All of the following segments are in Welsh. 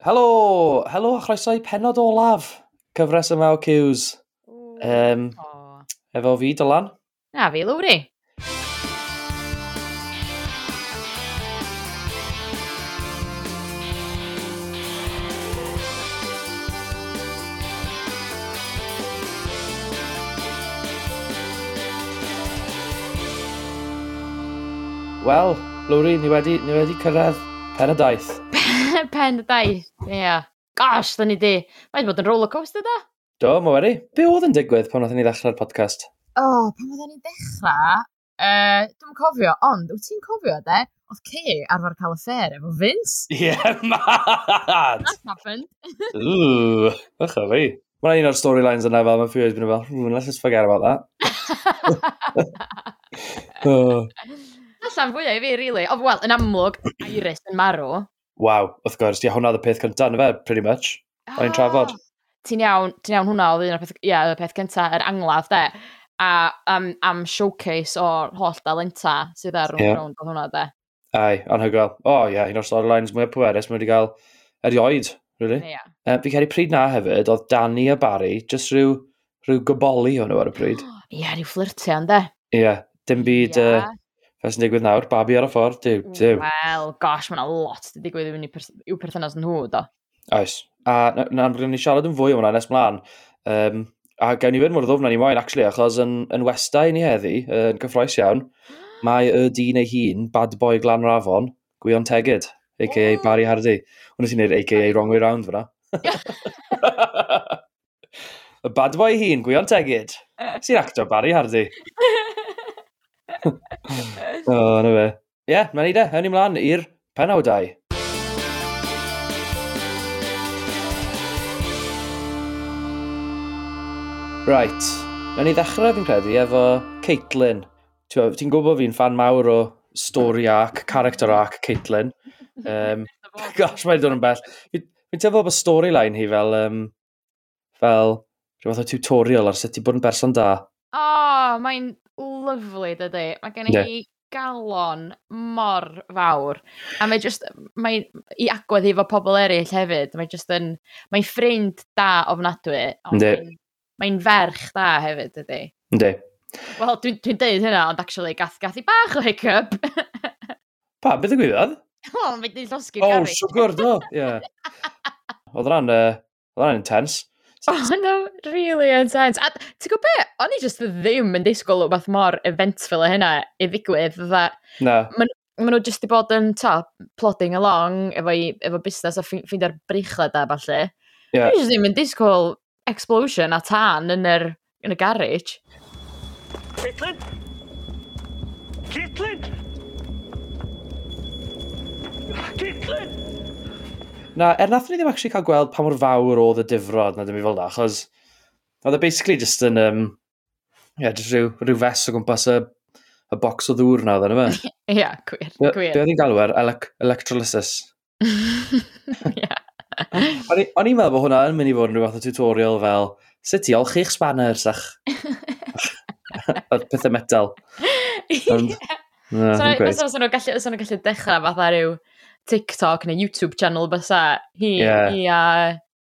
Helo! Helo a chroeso i penod olaf cyfres yma o Cews. Um, oh. Efo fi, Dylan. Na, fi, Lowri. Wel, Lowri, ni wedi, ni wedi cyrraedd penod daith. pen y daith. Ie. Yeah. Gosh, da ni di. Mae'n bod yn rollercoaster da. Do, mae wedi. Be oedd yn digwydd pan oedden ni ddechrau'r podcast? O, oh, pan oedden ni ddechrau, uh, dwi'n cofio, ond, wyt ti'n cofio, de? Oedd Kay arfer cael affair efo Vince. Ie, yeah, mad! That happened. Ooh, ych o fi. Mae'n un o'r storylines yna fel, mae'n ffiwyd, byn fel, hmm, let's just forget about that. oh. Allan fwyaf i fi, really. O, wel, yn amlwg, Iris yn marw waw, wrth gwrs, ia, hwnna oedd y peth cyntaf, na fe, pretty much, o'n i'n trafod. Ah, ti'n iawn, ti'n iawn hwnna oedd un o'r peth, ia, y peth cyntaf, yr angladd, de, a um, am showcase o'r holl dalenta sydd ar yeah. rownd oedd hwnna, de. Ai, anhygoel. O, oh, ie, yeah, un o'r storylines mwy o pwerus, mae wedi cael erioed, really. Yeah. Uh, fi cael ei pryd na hefyd, oedd Danny a Barry, just rhyw, rhyw goboli o'n nhw ar y pryd. Ie, oh, yeah, rhyw flirtio, ynddo? Ie, yeah, dim byd... Yeah. Uh, Fe sy'n digwydd nawr, babi ar y ffordd, diw, diw. Wel, gosh, mae'na lot wedi digwydd i pers i'w perthynas nhw, do. Oes. A na'n na, rydyn ni siarad yn fwy o hwnna nes mlaen. Um, a gawn ni fynd mor ddofn ni moyn, actually, achos yn, yn westau ni heddi, yn cyffroes iawn, mae y dyn ei hun, bad boy glan rafon, Gwion Tegid, a.k.a. Oh. Barry Hardy. Hwna ti'n neud a.k.a. wrong way round fyna. y bad boy hun, Gwion Tegid. Si'n actor Barry Hardy. o, oh, na fe. Ie, yeah, mae'n neud e. Hwn i mlaen i'r penawdau. Right. Na ni ddechrau fi'n credu efo Caitlin. Ti'n gwybod fi'n fan mawr o story arc, character arc Caitlin. Um, gosh, mae'n dod yn bell. Fi'n teimlo bod storyline hi fel, um, fel rhywbeth o tutorial ar sut i bod yn berson da. O, oh, mae'n lyflu, dydy. Mae gen i yeah. galon mor fawr. A mae just, mae i agwedd i fo pobl eraill hefyd. Mae just yn, mae'n ffrind da ofnadwy. Mae'n mae ferch da hefyd, dydy. Ynddi. Wel, dwi'n dwi deud hynna, ond actually gath, gath i bach o hiccup. pa, beth y gwyddoedd? Wel, mae'n dweud llosgi'r oh, gari. O, siwgr, do, ie. Oedd rhan, uh, oedd rhan intense. Oh, no, really intense. A ti'n gwybod be? o'n i just ddim yn disgwyl rhywbeth mor eventful o hynna i ddigwydd. Dda, na. Maen ma nhw jyst i bod yn ta, plodding along efo, i, efo busnes a ffeindio'r breichlad a falle. Yeah. O'n just ddim yn disgwyl explosion a tan yn yr, yn y garage. Caitlin? Caitlin? Caitlin! Na, er nath ni ddim actually cael gweld pa mor fawr oedd y difrod na dim i fel na, achos oedd e basically just yn um, yeah, just rhyw, rhyw fes o gwmpas y, y bocs o ddŵr na, ddyn fe. Ie, yeah, gwir, gwir. Be oedd hi'n galw er? Elec electrolysis. Ie. O'n i'n meddwl bod hwnna yn mynd i fod yn rhywbeth o tutorial fel sut i olchi'ch spanners ach pethau metal. Ond, yeah. so, nhw'n gallu, so nhw gallu dechrau fatha rhyw TikTok neu YouTube channel bysa hi, yeah. hi a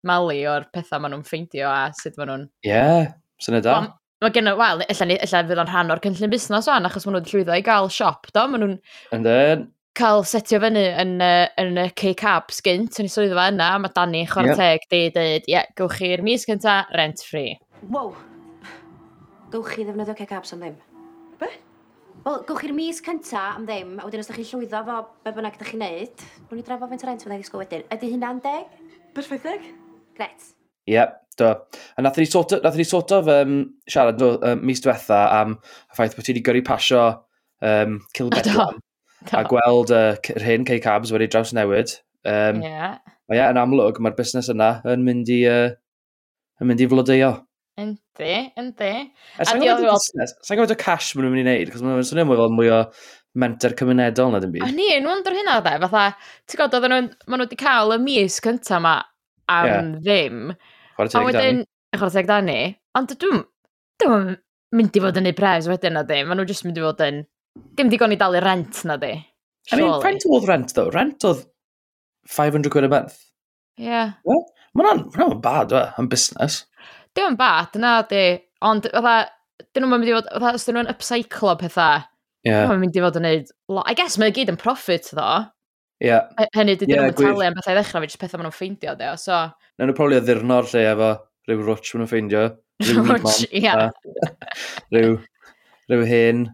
Mali o'r pethau maen nhw'n ffeindio a sut maen nhw'n... Ie, yeah. syniad da. Mae gen i, wel, illa fydd o'n rhan o'r cynllun busnes o'n, achos maen nhw'n llwyddo i gael siop, do? Maen nhw'n... And then... Cael setio fyny yn, uh, yn y K-Cabs gynt, yn i swydd fe yna, mae Dani chwarae yep. teg di dweud, ie, yeah, gewch chi'r mis cynta, rent free. Wow! Gewch chi ddefnyddio K-Cabs am ddim? Be? Wel, gewch chi'r mis cynta am ddim, a wedyn os da chi'n llwyddo fo be bynnag da chi'n neud, rwy'n ni drafod fe'n o rent fyddai'n ddisgwyl wedyn. Ydy hynna'n deg? Perfect deg? Gret. Yep, Do. A nath ni sort of, nath ni sort of um, siarad no, um, mis diwetha am y ffaith bod ti wedi gyrru pasio um, Cilbedwan a gweld uh, yr hyn Kay Cabs wedi draws newid. Um, yeah. A yeah, yn amlwg, mae'r busnes yna yn mynd i, uh, yn mynd i flodeo. Yndi, yndi. Sa'n gwybod y cash maen nhw'n mynd i wneud, cos maen nhw'n swnio mwy fel mwy o menter cymunedol na dim byd. O'n i, yn wonder hynna dde, fatha, ti'n gwybod, maen nhw wedi cael y mis cyntaf yma am yeah. ddim. Chwarae teg Dani. A chwarae teg Dani. Ond dwi'n... Dwi'n mynd i fod yn ei pres wedyn na di. Maen nhw jyst mynd i fod yn... Dim digon i dalu rent na di. I mean, faint oedd rent, though? Rent oedd 500 quid a month. Ie. Yeah. Well, mae'n ma bad, we, yn busnes. Dwi'n bad, na di. Ond, fatha, dyn nhw'n mynd i fod... Fatha, os dyn nhw'n upcyclo pethau. Ie. Yeah. nhw'n mynd i fod yn neud... I guess mae'n gyd yn profit, though. Yeah. Hynny, dydyn yeah, nhw'n talu am bethau i ddechrau, fe jyst pethau maen nhw'n ffeindio, de. so... Na nhw'n probably o ddurnor lle efo rhyw rwtch maen nhw'n ffeindio. Rhyw Rwtch, ia. Rhyw, rhyw hen,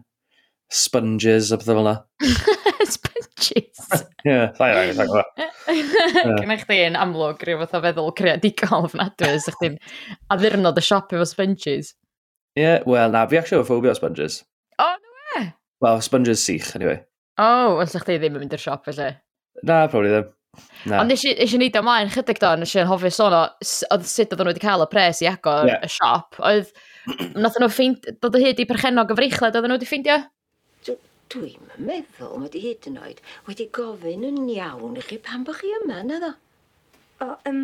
sponges a pethau fel yna. sponges? Ie, llai rhaid, llai rhaid. Gynna chdi yn amlwg rhyw fath o feddwl creadigol ofnadwy, sa'ch chi'n addurnod y siop efo sponges. Ie, yeah, wel, na, fi actually efo ffobio sponges. O, oh, no we? Wel, sponges sych, anyway. O, oh, ond sa'ch chi ddim yn mynd i'r siop, felly? Na, probably ddim. Na. Ond nes i wneud o mlaen chydig do, nes i'n hoffi sôn o oedd sut oedden nhw wedi cael y pres i agor yeah. y siop. Oedd, nath nhw ffeind, dod o hyd i perchenog y freichlet oedden nhw wedi ffeindio? Dwi'n meddwl, mae di hyd yn oed wedi gofyn yn iawn i chi pan bych chi yma, na ddo? O, um,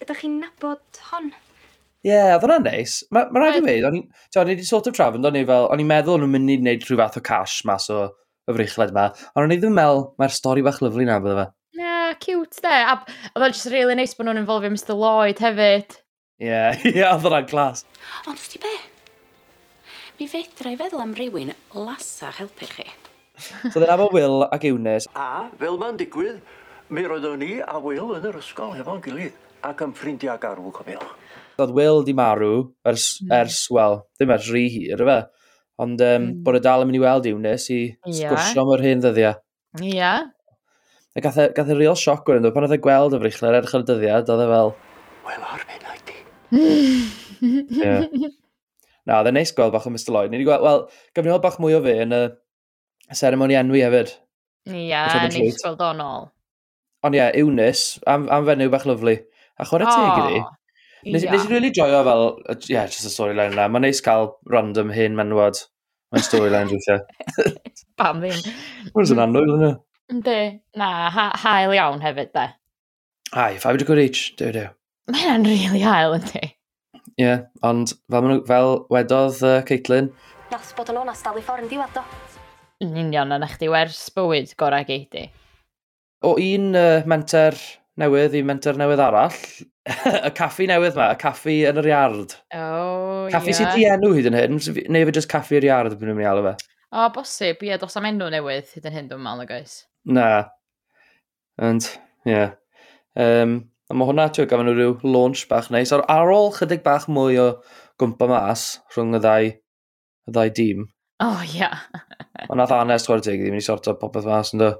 ydych chi'n nabod hon? Ie, yeah, oedd hwnna'n neis. Mae ma rhaid i weid, o'n i wedi sort of trafod, o'n i fel, o'n i'n meddwl o'n nhw'n mynd i wneud rhyw fath o cash mas o y frechled yma. Ond o'n i ddim yn meddwl, mae'r stori bach lyflu na, bydde fe. Na, cute de. A, oedd o'n just really nice bod nhw'n involfio Mr Lloyd hefyd. Ie, ie, oedd hwnna'n glas. Ond ti be? Mi fedra i feddwl am rywun lasa helpu chi. so dyna fo Will ac Eunice. A, fel ma'n digwydd, mi roeddwn ni a Will yn yr ysgol efo'n gilydd ac yn ffrindiau garw, cofio. Oedd Will di marw ers, mm. ers wel, ddim ers rhy hir, efe. Ond um, mm. bod y dal yn mynd i weld i wnes i sgwrsio am yr hyn ddyddiau. Ia. Yeah. A gath e, gath e real sioc wedyn, pan oedd e gweld y frichler erch ar y dyddiad, oedd e fel... Wel, arbyn o'i di. yeah. Na, oedd e'n neis gweld bach o Mr Lloyd. Ni wedi gweld, wel, gyfnod bach mwy o fe yn y seremoni enwi hefyd. Ia, yeah, neis gweld o'n ôl. Ond ie, yeah, Eunice, am, am fenyw bach lyflu. A chwarae oh. teg iddi. Nes, yeah. nes i really joio fel, ie, yeah, just y storyline yna. Mae'n neis cael random hen menwod Mae'n storyline weithiau. Pam ddim. Mae'n sy'n anwyl yna. Ynddi. Na, ha hael iawn hefyd, de. Ai, 5 degree each, dew dew. Mae hynna'n really hael, ynddi. Ie, yeah, ond fel, fel wedodd uh, Caitlin... Nath bod yn onast dal i ffordd yn diwedd do. Yn union, yna chdi wers bywyd gorau geidi. O un uh, menter newydd i mentor newydd arall. y caffi newydd ma, y caffi yn yr iard. Oh, caffi yeah. sydd di enw hyd yn hyn, neu fe jyst caffi yr iard byd nhw'n mynd i alw fe. O, oh, bosib, ie, dos am enw newydd hyd yn hyn dwi'n meddwl, guys. Na. And, ie. Yeah. Um, a mae hwnna, ti'n gafon nhw rhyw launch bach neis. Ar, ar ôl chydig bach mwy o gwmpa mas rhwng y ddau, y ddau dîm. O, oh, ie. Yeah. Ond nath Anes, chwarae teg, ddim yn i sorto popeth mas yn do.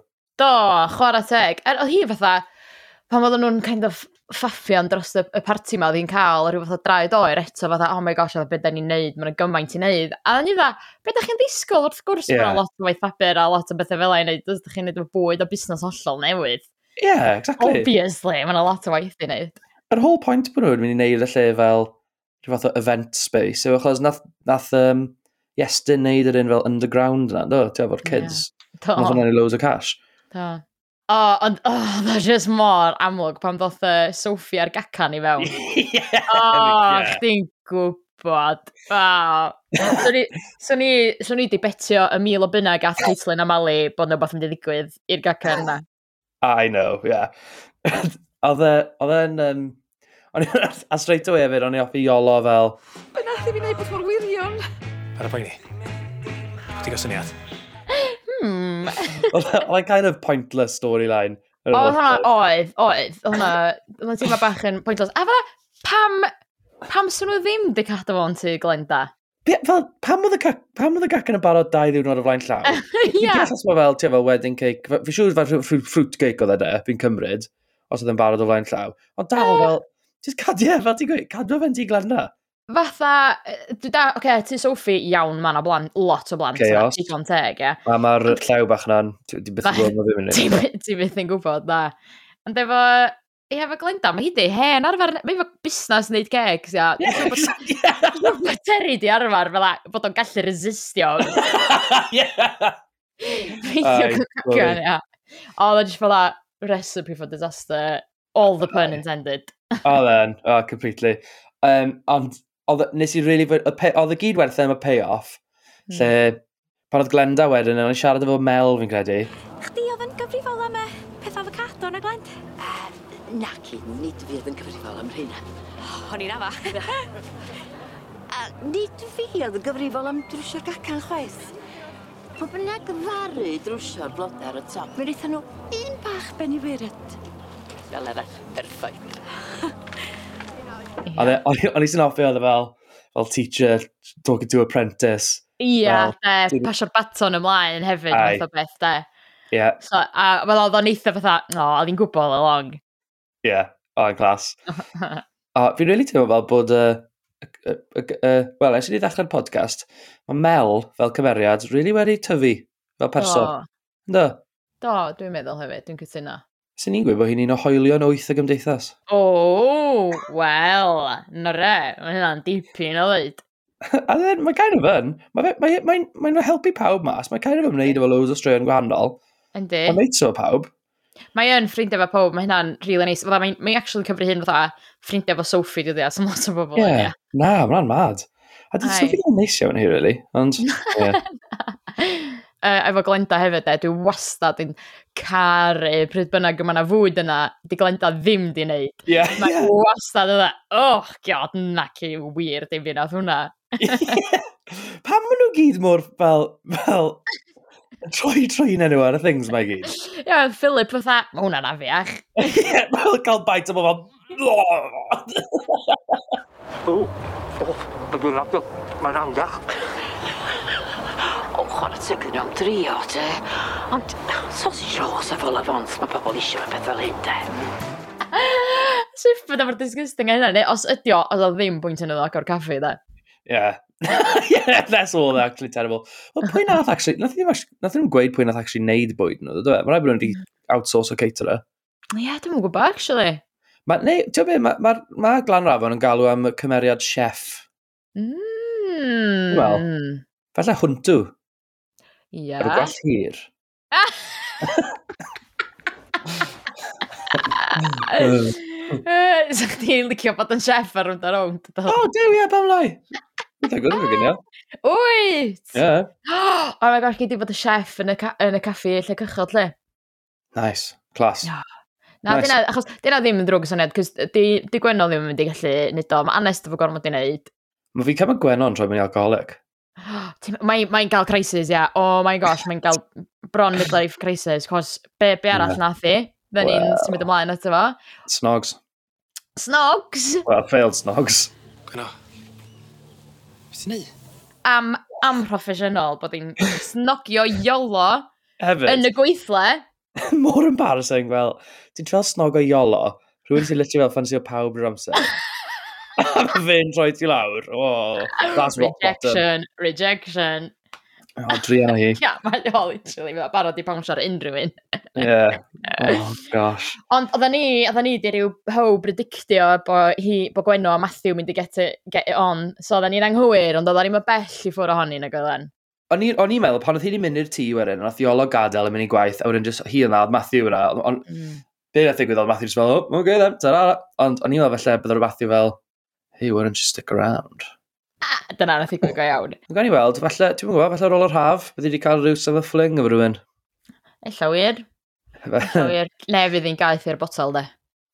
Do, chwarae teg. Er, oedd hi fatha, pan oedden nhw'n kind of ffaffian dros y, y parti ma, oedd hi'n cael rhyw fath o draed oer eto, fatha, oh my gosh, oedd beth da ni'n neud, mae'n gymaint i neud. A dda ni dda, beth da chi'n ddisgwyl wrth gwrs, yeah. mae'n lot o waith papur a lot o bethau fel ei wneud, ydych chi'n neud o bwyd o busnes hollol newydd. Yeah, exactly. Obviously, mae'n lot o waith i wneud. Yr whole point bod nhw'n mynd i neud y lle fel rhyw fath o event space, yw achos nath, nath um, Iestyn neud yr un fel underground yna, do, ti'n efo'r kids. Yeah. Nath hwnna'n loads o cash. Do. O, oh, ond oh, oedd just mor amlwg pan ddoth y Sophie a'r gacan i fewn. o, chdi'n gwybod. Wow. so ni, so ni, so ni di betio y mil o bynnag gath Caitlin a Mali bod nhw beth yn ddigwydd i'r gacan yna. I know, yeah. E, oedd e'n... Um, o'n a straight away hefyd, o'n i offi iolo fel... Be nath i fi wneud bod mor wirion? Ar y poeni. Ti'n gos syniad? E, oedd e'n kind of pointless storyline. O, hwnna oedd, oedd. Hwnna, hwnna teimlo bach yn pointless. A fel, pam, pam sy'n nhw ddim di cadw fo'n tu Glenda? Be, fel, pam oedd y, pam oedd y gac yn y barod dau ddiwrnod o flaen llaw? Ie. Gallus mae fel, ti fel wedding cake, fi siŵr fel fruit cake oedd e de, fi'n cymryd, os oedd yn barod o flaen llaw. Ond dal eh. fel, jyst cadw e, fel ti'n gweud, cadw fe'n ti Glenda fatha, dwi da, oce, okay, ti Sophie, iawn, mae yna blant, lot o blant. Chaos. Digon teg, ie. A mae'r llew bach na'n, ti byth yn gwybod ma fi'n mynd. Ti byth yn gwybod, da. Ond efo, ie, efo Glenda, mae hi di hen arfer, mae efo busnes wneud gegs, ia. Mae Terry di arfer fel bod o'n gallu resistio. Feidio cwcan, ia. O, mae'n jyst fel a recipe for disaster, all the pun intended. O, then, oh, completely. Um, ond oedd, nes i really, oedd y gyd werth am y payoff, mm. lle pan oedd Glenda wedyn, o'n i siarad efo Mel fi'n credu. Chdi oedd yn gyfrifol am y peth avocado yn y Glend? Uh, naci, nid fi oedd yn gyfrifol am rhywna. Oh, o'n i'n afa. A nid fi oedd yn gyfrifol am drwsio'r gacan chwaith. Pa bynnag ddaru drwsio'r blodau ar y top, mi wnaethon nhw un bach ben i benifeiriad. Fel arall, perffaith. Yeah. O'n i sy'n offi oedd e fel, fel teacher talking to apprentice. Ia, yeah, fel, de, pasio'r baton ymlaen hefyd, Ai. fath o beth, de. Ie. Yeah. So, a fel oedd o'n eitha fatha, no, oedd hi'n gwybod all along. Ie, yeah, o'n clas. a fi'n really teimlo fel bod, uh, uh, uh, uh, wel, ers i ni ddechrau'r podcast, mae Mel, fel cymeriad, really wedi tyfu fel person. Do. Do, do dwi'n meddwl hefyd, dwi'n cytuno. Sy'n ni'n gwybod bod hi'n un o hoelion wyth y gymdeithas. O, oh, wel, nore, mae hynna'n dipyn o ddweud. A then, mae kind of yn. Mae'n mae, mae, mae, mae helpu pawb mas. Mae kind of ymwneud efo loads o straeon gwahanol. Yndi. Mae'n meid so pawb. Mae yn ffrindiau fo pob, mae hynna'n really nice. Fydda, mae'n mae actually cyfri hyn fatha ffrindiau fo Sophie, dwi'n dweud, sy'n lot o bobl. Ie, yeah. na, mae'n mad. A dwi'n sylwi ddim yn neisio fan hi, really. Ond, yeah. uh, efo Glenda hefyd, e, dwi wastad yn caru pryd bynnag yma na fwyd yna, di Glenda ddim di wneud. Yeah, Mae yeah. wastad yna, oh, god, nac i wir dim fi nath hwnna. yeah. Pam maen nhw gyd mor fel, fel, troi troi enw ar y things mae gyd? Ia, yeah, Philip fatha, mae hwnna'n afiach. Ie, mae'n cael bait o bobl. O, o, mae'n rhaid, mae'n rhaid chwarae tygyn am drio, te. Ond sausage rolls a fel afons, mae pobl eisiau fe beth fel hyn, te. Sif bod efo'r disgusting a hynna, neu os ydi o, oedd o ddim bwynt yn ydw agor caffi, da. Yeah. yeah, that's all that actually terrible. Well, pwy nath actually, nath ddim gweud pwy nath actually neud bwyd nhw, dwi? Mae'n rhaid bod nhw wedi outsource o caterer. Ie, yeah, dwi'n gwybod, actually. Ma, neu, ti'n gwybod, mae ma, ma Glan Rafon yn galw am cymeriad chef. Mm. Wel, falle hwntw. Ie. Ar gwell hir. Sa chdi'n licio bod yn chef ar rwnd ar rownd? O, oh, dew, ie, bam lai. Dwi'n gwybod fi gynio. Wyt! Ie. O, mae gosh, gei di bod y chef yn y, ca yn y caffi lle cychod lle. Nice, Clas. Yeah. Na, nice. dyna, achos dyna ddim yn drwg syniad, cys di, di Gwenno ddim yn mynd i gallu nid o. Mae Anest efo gormod i wneud. Mae fi cefn Gwenno yn troi mewn i alcoholic. Mae'n mae gael crisis, ia. Yeah. Oh my gosh, mae'n cael bron midlife crisis. Cos be, be arall yeah. nath i? Fe ni'n well. symud ymlaen ato fo. Snogs. Snogs? Well, failed snogs. Gwna. Beth ti'n neud? Am, am proffesiynol bod hi'n snogio iolo Hefyd. yn y gweithle. Mor embarrassing, fel, well, ti'n treol snogo iolo, rhywun sy'n literally fel ffansio pawb yr amser. a mae fe'n troi ti lawr. Oh, that's rock bottom. Rejection, rejection. O, oh, drian o hi. Ia, mae o, literally, mae'n barod i bawnsio ar unrhyw un. Ie. Yeah. Oh, gosh. Ond, oedden ni, oedden ni di rhyw how predictio bo, hi, bo Gwenno a Matthew mynd i get it, get it on. So, oedden ni'n anghywir, ond oedden ni'n bell i ffwrdd ohonyn ag oedden. O'n i'n meddwl, pan oedd hi wedi mynd i'r tŷ wedyn, oedd hi olo gadael yn mynd i gwaith, a wedyn just hi yna, oedd Matthew yna, ond mm. be nath ddigwydd oedd Matthew just fel, oh, okay then, ta-ra. Ond o'n i'n meddwl felly bydd Matthew fel, hey, why don't you stick around? Ah, dyna nath i go iawn. Dwi'n gan i weld, falle, dwi'n gwybod, falle ar ôl yr haf, byddi wedi cael rhyw sefyll fling efo rhywun. Ella wir. Ella wir. Ne, fydd hi'n gaeth i'r botol, de.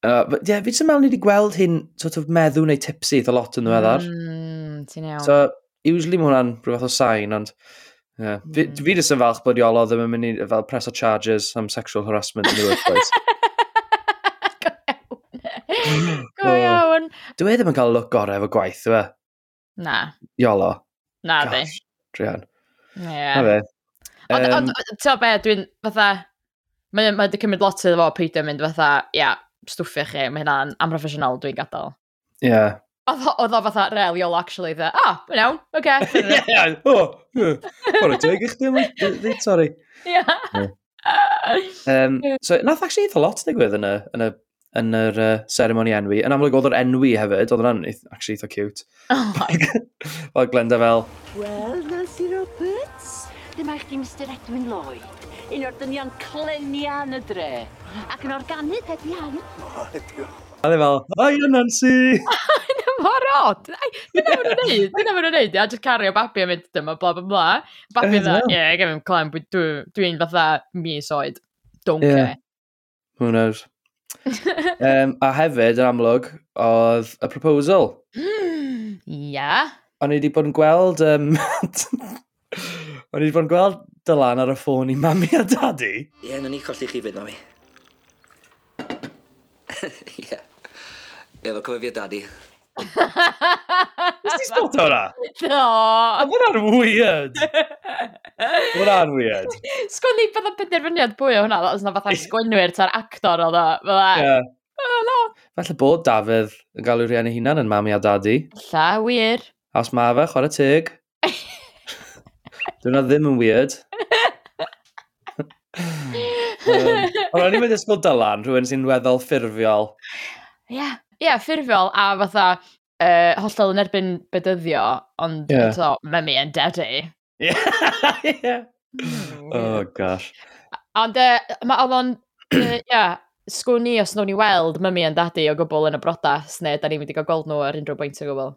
Uh, but, yeah, fi ddim mewn i wedi gweld hyn sort of meddw neu tipsy eitha lot yn ddiweddar. Mm, ti'n iawn. So, usually mae hwnna'n rhywbeth o sain, ond yeah. mm. fi, hmm. fi ddim yn falch bod Iolo ddim yn mynd i fel press o charges am sexual harassment in the workplace. Go iawn. Go Dwi e ddim yn cael look gorau efo gwaith, dwi e? Na. Iolo. Na di. Drian. Yeah. Na fe. Ond, um, ond, ti'n be, dwi'n fatha, mae wedi cymryd lot iddo fo peidio mynd fatha, ia, yeah, stwffio chi, mae hynna'n amproffesiynol dwi'n gadael. Ie. Yeah. Oedd o fatha real iol actually dda. ah, mae'n iawn, oce. Ie, o, o'r dweud i chdi am sorry. Ie. Yeah. um, so, nath actually eitha lot digwydd yn y, yn y yn yr uh, ceremony enwi. Yn amlwg oedd yr enwi hefyd, oedd yn actually eitha cute. Oh my god. Fel Glenda fel... Wel, Nancy Roberts, dyma eich di Mr Edwin Lloyd, un o'r dynion clenia yn y dre, ac yn organydd heb iawn. A dde fel, Hiya Nancy! mor od. Dyna fod nhw'n neud. Dyna fod nhw'n neud. A just cario babi a mynd dyma, bla bla bla. Babi dda, ie, yeah, gef fi'n clem, dwi'n fatha mis oed. Don't yeah. care. Who knows? um, a hefyd, yn amlwg, oedd y proposal. Ia. yeah. O'n i wedi bod yn gweld... Um, o'n i wedi bod yn gweld Dylan ar y ffôn i mami a dadi. Ie, yeah, na ni colli chi fyd, mami. Ie. yeah. Efo yeah, cyfyfiad dadi. Nes ti spot hwnna? No. Oedd hwnna'n weird. hwnna'n weird. Sgwni bydd o'n penderfyniad bwy o hwnna, os na fatha sgwynwyr ta'r actor oedd o. Fydda. Oh, no. Falle bod Dafydd yn gael ei rieni hunan yn mami a dadi. Lla, wir. A os mae fe, chwarae teg. Dwi'n na ddim yn weird. um, Ond o'n i'n mynd ysgol dylan, rhywun sy'n weddol ffurfiol. Ie. Yeah yeah, ffurfiol a fatha uh, hollol yn erbyn bedyddio, ond yeah. eto, mummy and daddy. Yeah. yeah. Mm, oh, gosh. Ond uh, mae oedd o'n, uh, yeah, sgwn ni os nhw'n i weld mummy and daddy o gwbl yn y brodas, neu da ni'n mynd i gael gweld nhw ar unrhyw bwynt o gwbl.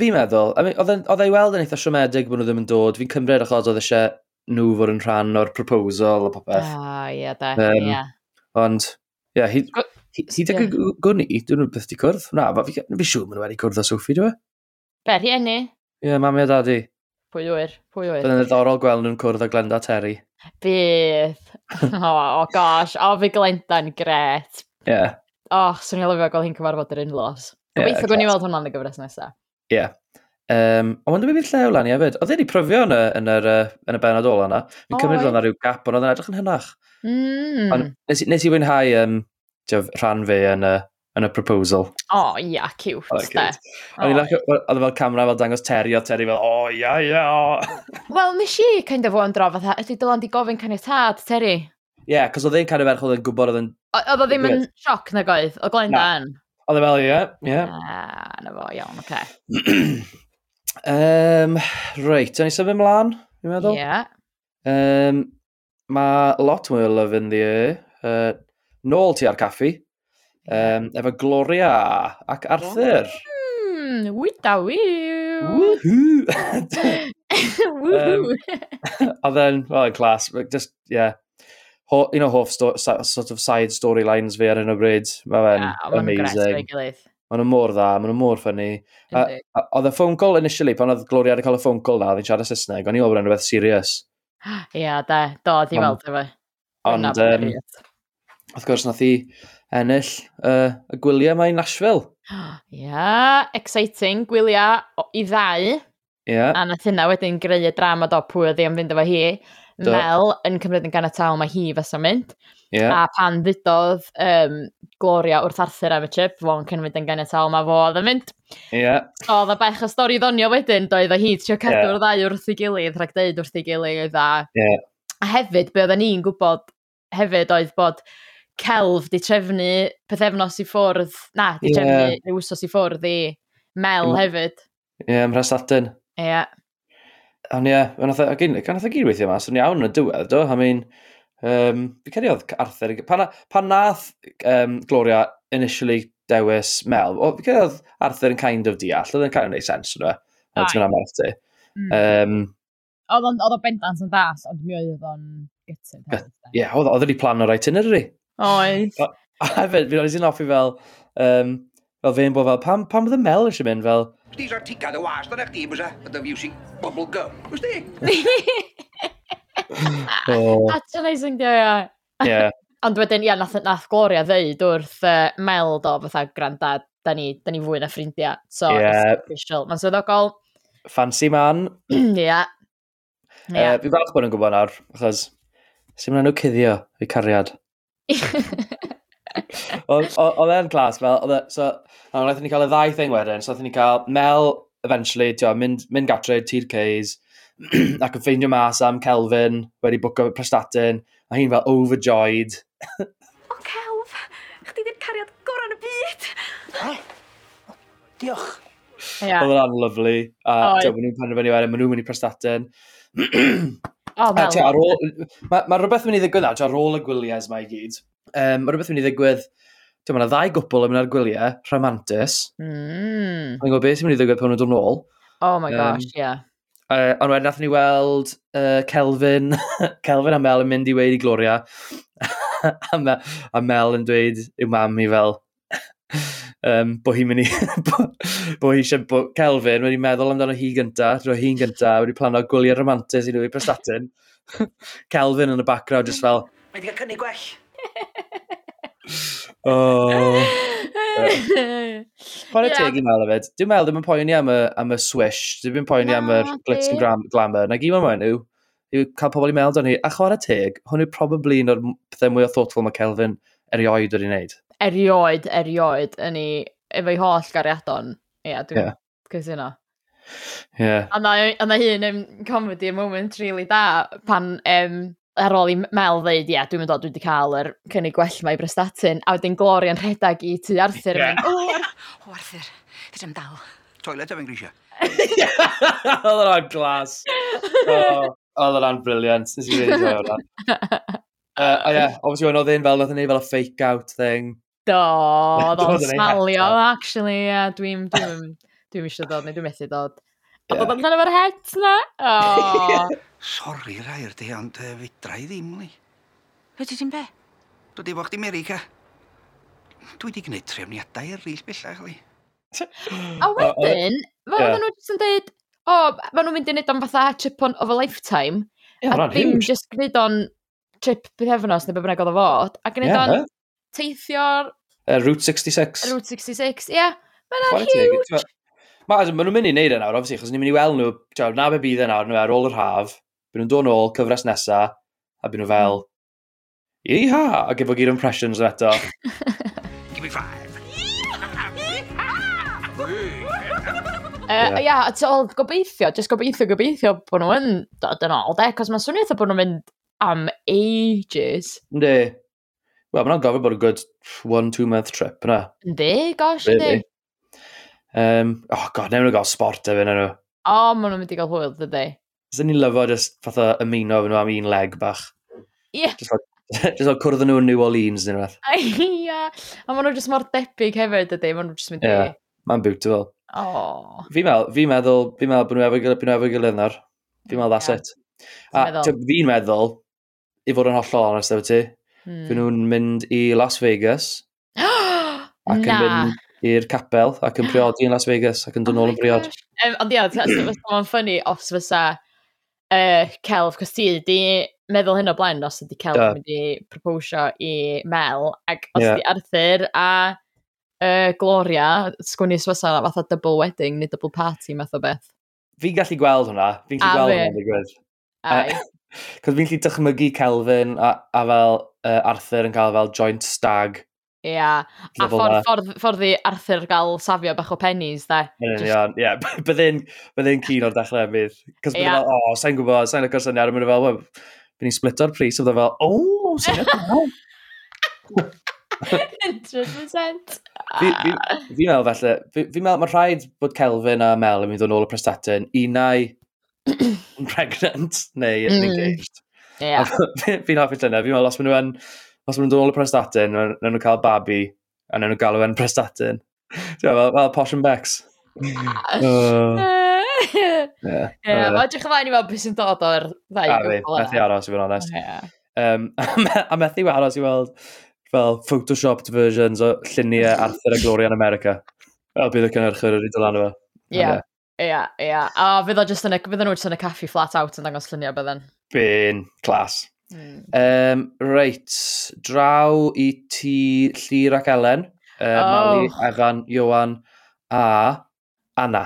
Fi'n meddwl, I mean, oedd ei e weld yn eitha siomedig bod nhw ddim yn dod, fi'n cymryd achos oedd eisiau nhw fod yn rhan o'r proposal o popeth. Ah, ie, yeah, da, um, yeah. Ond, ie, yeah, he... Go Hyd ac yn gwni, dyn nhw'n beth di cwrdd. Na, fi, fi siŵr maen nhw wedi cwrdd â Sophie, dwi'n fe? Be, rhieni? Ie, yeah, mami a dadi. Pwy wyr, pwy wyr. Byddai'n yn ddiddorol gweld nhw'n cwrdd â Glenda Terry. Bydd. oh, oh, gosh. O, oh, fi Glenda'n gret. Ie. Yeah. O, oh, swn i'n lyfio gweld hi'n cyfarfod yr unlos. Gobeithio yeah, gwni weld hwnna'n y gyfres nesaf. Ie. Yeah. Um, ond dwi'n bydd llew lan i hefyd. Oedd wedi pryfio yn y, yn y, yn y benod ola yna. Fi'n cymryd oedd yna rhyw gap, ond oedd yn edrych yn hynach. Mm. Ond nes, nes i wynhau um, rhan fe yn y, yn y proposal. O, oh, ia, yeah, cute, oh, de. O'n i'n lach, oedd e fel camera fel dangos Terry, o Terry fel, o, ia, ia, Wel, nes i kind of o'n fatha, ydy dylan di gofyn caniatad, Terry? Ie, yeah, cos oedd e'n canu ferch oedd yn gwybod oedd yn... Oedd o ddim yn sioc na goedd, o Glenda yn. Oedd e fel, ie, ie. Ah, na fo, iawn, oce. um, Reit, o'n i symud mlaen, fi'n meddwl? Ie. Yeah. Um, mae lot mwy o love in the air. Uh, nôl ti ar caffi, um, efo Gloria ac Arthur. Mm, wyda wiw! Woohoo! Oedd e'n, well, class, just, yeah, Ho, un o hoff sto, sort of side storylines fi ar hyn o bryd. Mae fe'n yeah, amazing. Mae'n nhw mor dda, mae'n nhw mor ffynnu. Oedd y phone call initially, pan oedd Gloria wedi cael y phone call na, oedd hi'n siarad Saesneg, o'n i'n ofyn yn rhywbeth serious. Ia, yeah, da, do, di weld efo. Ond, um, wrth gwrs, nath i ennill uh, y gwyliau mae Nashville. Ia, yeah, exciting. Gwyliau i ddau. Ia. Yeah. A nath hynna wedyn greu y drama do pwy oedd i am fynd efo hi. Do. Mel yn cymryd yn gan y tal, mae hi fysa mynd. Yeah. A pan ddudodd um, Gloria wrth Arthur am y chip, fo'n cymryd yn gan y tal, mae fo oedd yn mynd. Yeah. So oedd y bach o stori ddonio wedyn, doedd o hi trio cadw'r yeah. ddau wrth ei gilydd, rhag deud wrth ei gilydd. A, yeah. a hefyd, be oedden ni'n gwybod hefyd oedd bod celf di trefnu pethefnos i ffwrdd, na, di yeah. trefnu yeah. wsos i ffwrdd i mel mm. hefyd. Ie, yeah, ym Mhrestatyn. Ie. Yeah. Ond ie, gan oedd y gyd weithio mas, o'n iawn yn y diwedd, do? I mean, um, fi cedi oedd Arthur, pan, pan nath um, Gloria initially dewis Mel, o, fi cedi oedd Arthur yn kind of deall, oedd yn kind of neud sens, o'n dwi'n am Arthur. Mm. Um, oedd o'n bendant yn ddas, ond mi oedd o'n gytid. Ie, yeah, oedd o'n e plan o'r itinerary. Oes. A hefyd, fi'n oes i'n offi fel, um, fel fe'n bod fel, pam, pam bydd y Mel eisiau mynd fel... Chdi so'r tigad y wast o'n eich di, bwysa, a dy fiw si bubble gum, bwys di? Patronising dio, ia. Ie. Ond wedyn, ia, nath, nath Gloria ddeud wrth uh, Mel do, fatha grandad, da ni, da ni fwy na ffrindiau. So, yeah. official. Mae'n swyddogol. Fancy man. Ia. Fi'n falch bod yn gwybod nawr, achos sy'n mynd nhw cuddio i cariad. Oedd e'n clas, fel, oedd e, so, wnaethon ni cael y ddau thing wedyn, so wnaethon ni cael Mel, eventually, tio, mynd, mynd gatre, tir C's, ac yn ffeindio mas am Kelvin, wedi bwco prestatyn, a hi'n fel overjoyed. o, Celf, chdi ddim cariad gorau yn y byd! Diolch. Yeah. Oedd e'n lyflu, a oh, nhw'n penderfynu wedyn, maen nhw'n mynd i prestatyn. Oh, a ti ar ôl... Mae ma rhywbeth yn mynd i ddigwydd nawr, ar ôl y gwyliau yma i gyd. Um, mae rhywbeth yn mynd i ddigwydd... Mae yna ddau gwbl yn mynd ar gwyliau, rhamantus. Mm. Mae'n gwybod beth sy'n mynd i ddigwydd pan nhw'n dod nôl. Oh my gosh, um, yeah. Uh, ond wedyn nath ni weld uh, Kelvin, Kelvin a Mel yn mynd i weid i Gloria. a, Mel, a Mel yn dweud i'w mam i fel, um, bod hi'n mynd i... bod hi eisiau... Bo, Kelvin wedi meddwl amdano hi gynta, roi hi'n gynta, wedi plano gwyliau romantis i nhw i prestatyn. Kelvin yn y background just fel... Mae wedi cael cynnig gwell. oh. Pwy'n yeah. teg i meddwl hefyd. Dwi'n meddwl ddim yn poeni am y, am y swish, ddim yn poeni am y glitz and gram, glamour. Na gym am hwn yw, yw cael pobl i meddwl arni. A chwarae teg, hwn yw probably un o'r pethau mwy o thoughtful mae Kelvin erioed wedi'i wneud erioed, erioed yn ei, efo'i holl gariadon. Ie, yeah, dwi'n yeah. cysuno. Ie. Yeah. A na hun yn comedy moment really da pan um, ar ôl i Mel ddeud, ie, yeah, dwi'n mynd o, dwi wedi cael yr cynnig gwell mae Brestatyn, a wedyn Gloria'n rhedeg i tu Arthur. Yeah. Mynd, o, Arthur, fyd am dal. Toilet efo'n grisio. Oedd yna'n glas. Oedd yna'n briliant. Nes i wedi dweud o'n. Uh, a ie, yeah, obviously, o'n oedd un fel, oedd yn ei fel a fake-out thing. Do, oedd o'n smalio, actually, yeah, dwi'n dwi'n dwi eisiau dod, neu dwi'n methu dod. A bod amdano fo'r het na? Oh. Sori rai yr di, ond uh, fedra i ddim li. Fedri ti'n be? Dwi di bo chdi America. Dwi wedi gwneud trefniadau eraill bellach li. A wedyn, fel oedden nhw jyst yn dweud, o, maen nhw'n mynd i wneud o'n fatha chip on of a lifetime. Yeah, a ddim jyst gwneud o'n trip bythefnos neu be bynnag oedd o fod. A gwneud o'n teithio'r... Uh, Route 66. Route 66, ie. Yeah. Mae'n huge. Ma, ma nhw'n mynd i wneud e nawr, obviously, chos ni'n mynd i weld nhw, tiaw, na be bydd e nawr, nhw ar ôl yr haf, byd nhw'n dod nôl, cyfres nesa, a byd nhw fel, iha, a gyfo gyd impressions yn eto. Give me five. Ia, uh, yeah, yeah gobeithio, just gobeithio, gobeithio bod nhw yn dod yn ôl, de, cos mae'n swnio eitha bod nhw'n mynd am ages. Ne. Wel, mae'n gofio bod a good one, two month trip yna. Ynddi, gosh, ynddi. Um, oh god, newn nhw gael sport efo nhw. O, oh, maen nhw'n mynd i gael hwyl, dydy. Ys ni'n lyfo just fatha ymuno efo nhw am un leg bach. Ie. Yeah. Just like, just like cwrdd nhw yn New Orleans neu rhywbeth. Ia. A maen nhw just mor debyg hefyd, dydy. Maen nhw'n just mynd i... Yeah. Mae'n beautiful. Oh. Fi, meddwl, fi meddwl, fi meddwl bod nhw efo gilydd, nhw efo gilydd nawr. Fi meddwl that's yeah. it. A fi'n meddwl, i fod yn hollol honest efo ti, Mm. Fy nhw'n mynd i Las Vegas. ac yn mynd i'r capel ac yn priodi yn Las Vegas ac yn dod oh yn briod. Um, ond ia, mae'n ffynnu os fysa uh, celf, cos ti di meddwl hyn o blaen os ydi celf yn mynd i proposio i Mel, ac os yeah. di Arthur a uh, Gloria, sgwni swysa fatha double wedding neu double party math o beth. Fi'n gallu gweld hwnna, fi'n gallu gweld hwnna'n digwydd. Cos fi'n lli dychmygu Kelvin a, a fel uh, Arthur yn cael fel joint stag. Ia, yeah. a ffordd, ffordd, ffordd i Arthur gael safio bach o pennies, da. Ie, yeah, yeah. byddai'n bydde cyn o'r dechrau bydd. E Cos byddai'n fel, o, sa'n gwybod, sa'n agor syniad, a mynd fel, wel, byddai'n splito'r pris, a byddai'n fel, o, syniad, 100%. Fi'n meddwl felly, fi'n meddwl mae rhaid bod Kelvin a Mel yn mynd o'n ôl y prestatyn, unau pregnant neu mm. engaged. Yeah. fi'n hoffi llynau. fi'n meddwl, os maen nhw'n os maen nhw'n dod ôl y prestatin, maen nhw'n cael babi, a maen nhw'n galw yn prestatyn. Ti'n fel, fel posh and becks. Oh. Ie, mae edrych ymlaen i weld beth sy'n dod o'r ddau gwbl yna. Methu aros i fod yn onest. Um, a methu aros i weld fel photoshopped versions o lluniau Arthur a Gloria in America. Fel bydd y cynnyrchwyr wedi dylan efo. Ie. Ia, ia. A fydd o just yn y, fydden nhw just yn y caffi flat out yn dangos lluniau bydden. Byn, clas. Mm. Um, reit, draw i ti Llyr ac Elen, uh, oh. Mali, Egan, Iwan a Anna.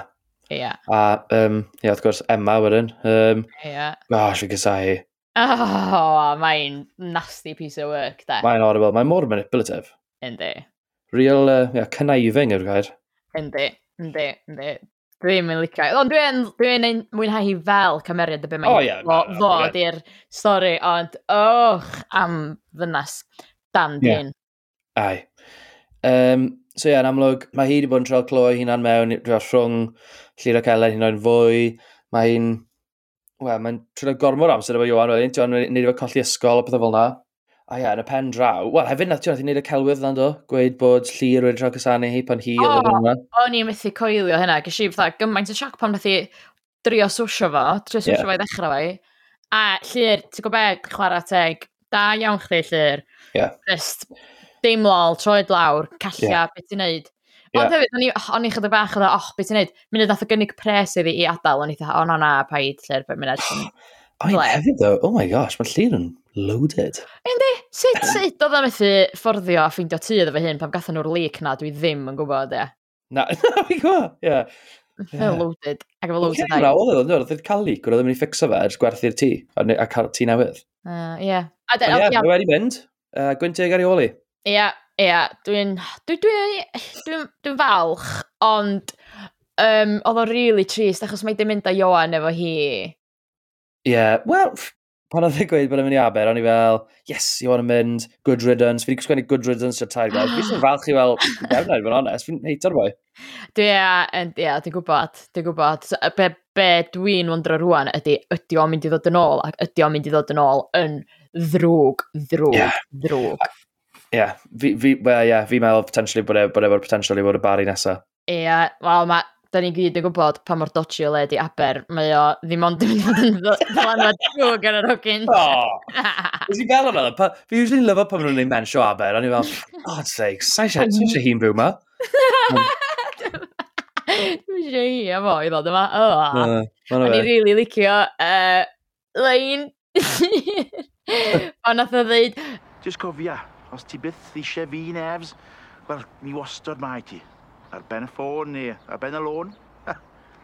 Ia. A, um, ia, wrth gwrs, Emma wedyn. Um, ia. Gosh, fi gysau hi. Oh, mae'n nasty piece of work, da. Mae'n horrible. Mae'n mor manipulative. Yndi. Real, uh, yeah, conniving yw'r gair. Yndi, yndi, yndi. Dwi'n mynd licio. Ond dwi'n dwi, n, mwynhau hi fel cymeriad y be mae'n oh, yeah, no, no, i'r stori, ond och am ddynas Dan yeah. Dyn. Ai. Um, so ie, yeah, yn amlwg, mae hi wedi bod yn trol cloi hunan mewn rhwng Llira Celen hyn o'n fwy. Mae hi'n... Wel, mae'n trwy'n gormod amser efo Iwan wedyn, ti'n nid efo colli ysgol a pethau fel na. A ia, yn y pen draw. Wel, hefyd nath Jonathan wneud y celwydd na'n do, gweud bod Llyr wedi rhoi cysanu hi pan hi O, oedd yn yma. O'n i'n methu coelio hynna, gysi fatha gymaint o sioc pan methu drio swsio fo, trio swsio yeah. fo i ddechrau fo. A Llyr, ti'n gwybod be, chwarae teg, da iawn chdi Llyr. Yeah. Just, dim lol, troed lawr, callia, yeah. beth ti'n neud. Yeah. Ond hefyd, o'n i chydig bach o dda, e, och, beth ti'n neud? Munud nath o gynnig pres iddi i adael, o'n i dweud, o na na, paid Llyr, beth munud. I hefyd though, oh my gosh, mae'r llun yn loaded. Yndi, sut, sut oedd am methu fforddio a ffeindio tu iddo fe hyn pam gathen nhw'r leak na, dwi ddim yn gwybod, ie. Na, na, fi'n gwybod, ie. Yeah. loaded, ac efo loaded ai. Oedd oedd oedd oedd cael leak, oedd yn mynd i ffixo fe ers gwerthu'r tŷ, a cael tŷ newydd. Ie. A ie, mae wedi mynd, gwyntig ar ei oli. Ie, ie, dwi'n dwi'n falch, ond um, oedd o'n really trist, achos mae di mynd â Johan efo hi yeah, wel, pan oedd e gweud bod yn mynd i Aber, o'n i fel, yes, i to mynd, good riddance. Fi wedi sgwennu good riddance o'r tair gwaith, Fi sy'n falch i fel, defnod, fod onest, fi'n heito'r boi. Dwi, ie, yeah, dwi'n gwybod, dwi'n gwybod. So, be, be dwi'n wondro rwan ydy, ydy o'n mynd i ddod yn ôl, ac ydy o'n mynd i ddod yn ôl yn ddrwg, ddrwg, yeah. ddrwg. Ie, yeah. fi, fi, well, yeah, fi meddwl potentially bod efo'r e potential i fod y bari nesaf. Ie, yeah, wel, mae da ni gyd yn gwybod pa mor dodgy o le di aber, mae o ddim ond yn mynd yn ddylanwad drwg ar yr hogyn. O! Ys i fel yna, Pa- Fi usually lyfo pan maen nhw'n ei mensio aber, a ni fel, God's sake, sa'n eisiau hi'n byw ma. Dwi'n eisiau hi am o i ddod yma. O, a. Ond i rili licio uh, lein. Ond nath o ddeud, Just cofia, os ti byth eisiau fi Nefs, wel, mi wastod mae ti ar ben y ffôn neu ar ben y lôn.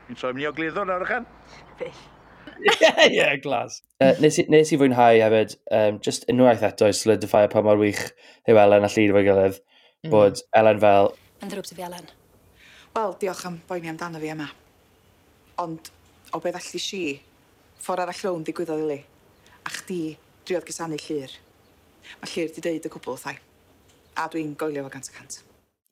Fi'n troi mynd i ogliddo nawr ychan. Fyll. Ie, glas. Uh, nes, i, nes i fwynhau hefyd, um, just unwaith eto i solidifio pa mor wych yw Elen a Llyd fo'i gilydd, mm. bod Elen fel... Yn ddrwb ti fi, Elen. Wel, diolch am boeni amdano fi yma. Ond, o beth allu si, ffordd arall rown ddigwyddodd i li, a chdi driodd gysannu Llyr. Mae Llyr di deud y cwbl, thai. A dwi'n goelio fo gant y cant.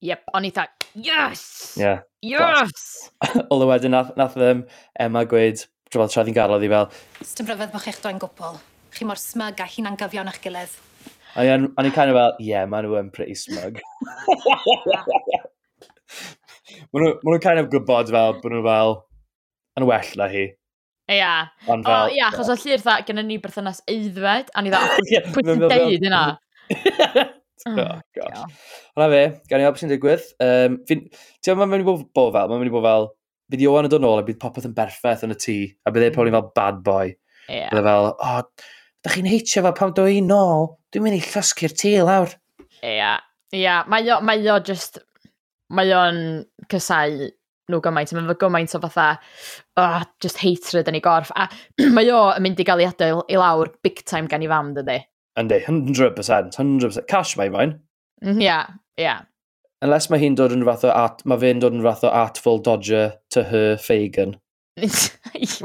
Yep, o'n i thought, yes! Yeah. Yes! Oedd o wedyn, nath, nath um, Emma gweud, drwy'n traedd i'n garodd i fel... Dim rhyfedd bod chi'ch doi'n gwbl. Chi mor smug a hi'n angyfion eich gilydd. O'n i'n kind of fel, yeah, maen nhw yn pretty smug. maen nhw'n kind of gwybod fel, bod nhw fel, yn well na hi. Ia. Yeah. Ond fel... Ia, achos o llir dda, gen ni berthynas eiddfed, a ni dda, pwynt i deud yna. Oh, oh Hwna fe, gan i weld beth sy'n digwydd. Um, Ti'n meddwl, mae'n mynd i bod bo fel, mae'n mynd i bod fel, bydd Iwan yn dod nôl a bydd popeth yn berffaith yn y tŷ, a bydd ei probably fel bad boy. Yeah. Bydd e fel, o, oh, da chi'n heitio fel pam do i nôl, dwi'n mynd i llosgu'r tŷ lawr. Ie, yeah. yeah. mae o, mae o just, mae o'n cysau nhw gymaint, mae'n fy gymaint o fatha, oh, just hatred yn ei gorff. A mae o yn mynd i gael ei adael i lawr big time gan i fam, dydy. Yndi, 100%, 100%. Cash mae mae'n. Ia, yeah, ia. Yeah. Unless mae hi'n dod yn fath o art, mae fe'n dod yn fath o artful dodger to her Fagan.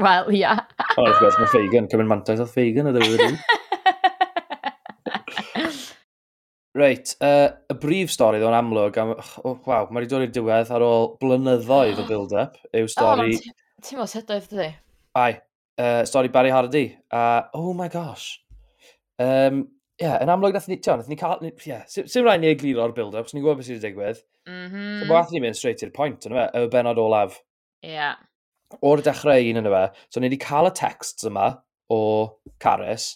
Wel, ia. O, wrth gwrs, mae Fagan, cymryd mantais o ydw i wedi. Reit, uh, y brif stori ddo'n amlwg, am, oh, waw, mae wedi dod i'r diwedd ar ôl blynyddoedd o build-up, yw stori... Oh, ti'n meddwl sydoedd dydy? Ai, uh, stori Barry Hardy, a uh, oh my gosh, Um, yeah, yn amlwg nath ni, ti'n nath ni cael, ni, yeah, sy'n rhaid ni egluro'r build-up, so ni'n gwybod beth sydd wedi digwydd. Mm -hmm. So, nath ni mynd straight i'r pwynt, yna fe, y benod olaf. Ie. Yeah. O'r dechrau un yna fe, so ni wedi cael y texts yma o Caris,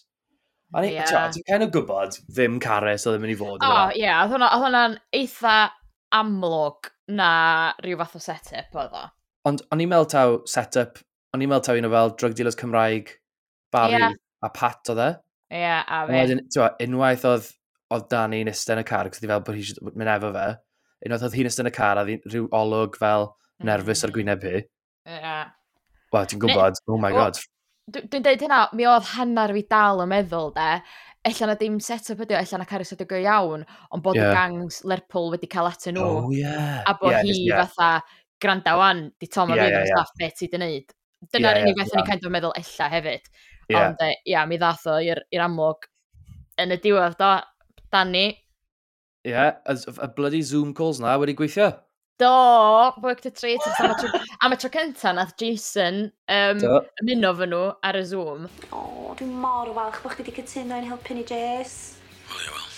A ni, yeah. ti'n kind of gwybod ddim Caris oedd yn mynd i fod. O, oh, ie, yeah, oedd hwnna'n eitha amlwg na rhyw fath o set-up oedd o. Ond o'n i'n meddwl taw set-up, o'n i'n meddwl taw un o fel drug dealers Cymraeg, Barry yeah. a Pat oedd e. Ie, a fe. Wedyn, ti'n unwaith oedd, oedd Dani yn ystyn y car, cos fel bod hi'n mynd efo fe, unwaith oedd hi'n ystyn y car a rhyw olwg fel nerfus ar mm. gwyneb hi. Ie. Wel, ti'n gwybod, oh my god. Dwi'n deud hynna, mi oedd hanner fi dal yn meddwl, de, ella na dim set-up ydi o, ella na Caris ydi go iawn, ond bod yeah. y gangs Lerpwl wedi cael atyn nhw. Oh, yeah. A bod yeah, hi yeah. fatha, granda wan, di Tom yeah, yeah, yeah. staff beth ti di wneud. Dyna'r yeah, unig yeah, beth yeah. o'n i'n kind of meddwl ella hefyd. Yeah. Ond e, ia, mi ddath o i'r amlwg yn y diwedd do, Danny. Ie, yeah, y bloody Zoom calls na wedi gweithio. Do, worked a treat. am y tro am y tro cynta nath Jason um, ymuno fy nhw ar y Zoom. O, oh, dwi mor falch bod chdi wedi cytuno i'n helpu ni, Jess. Wel, ie, wel.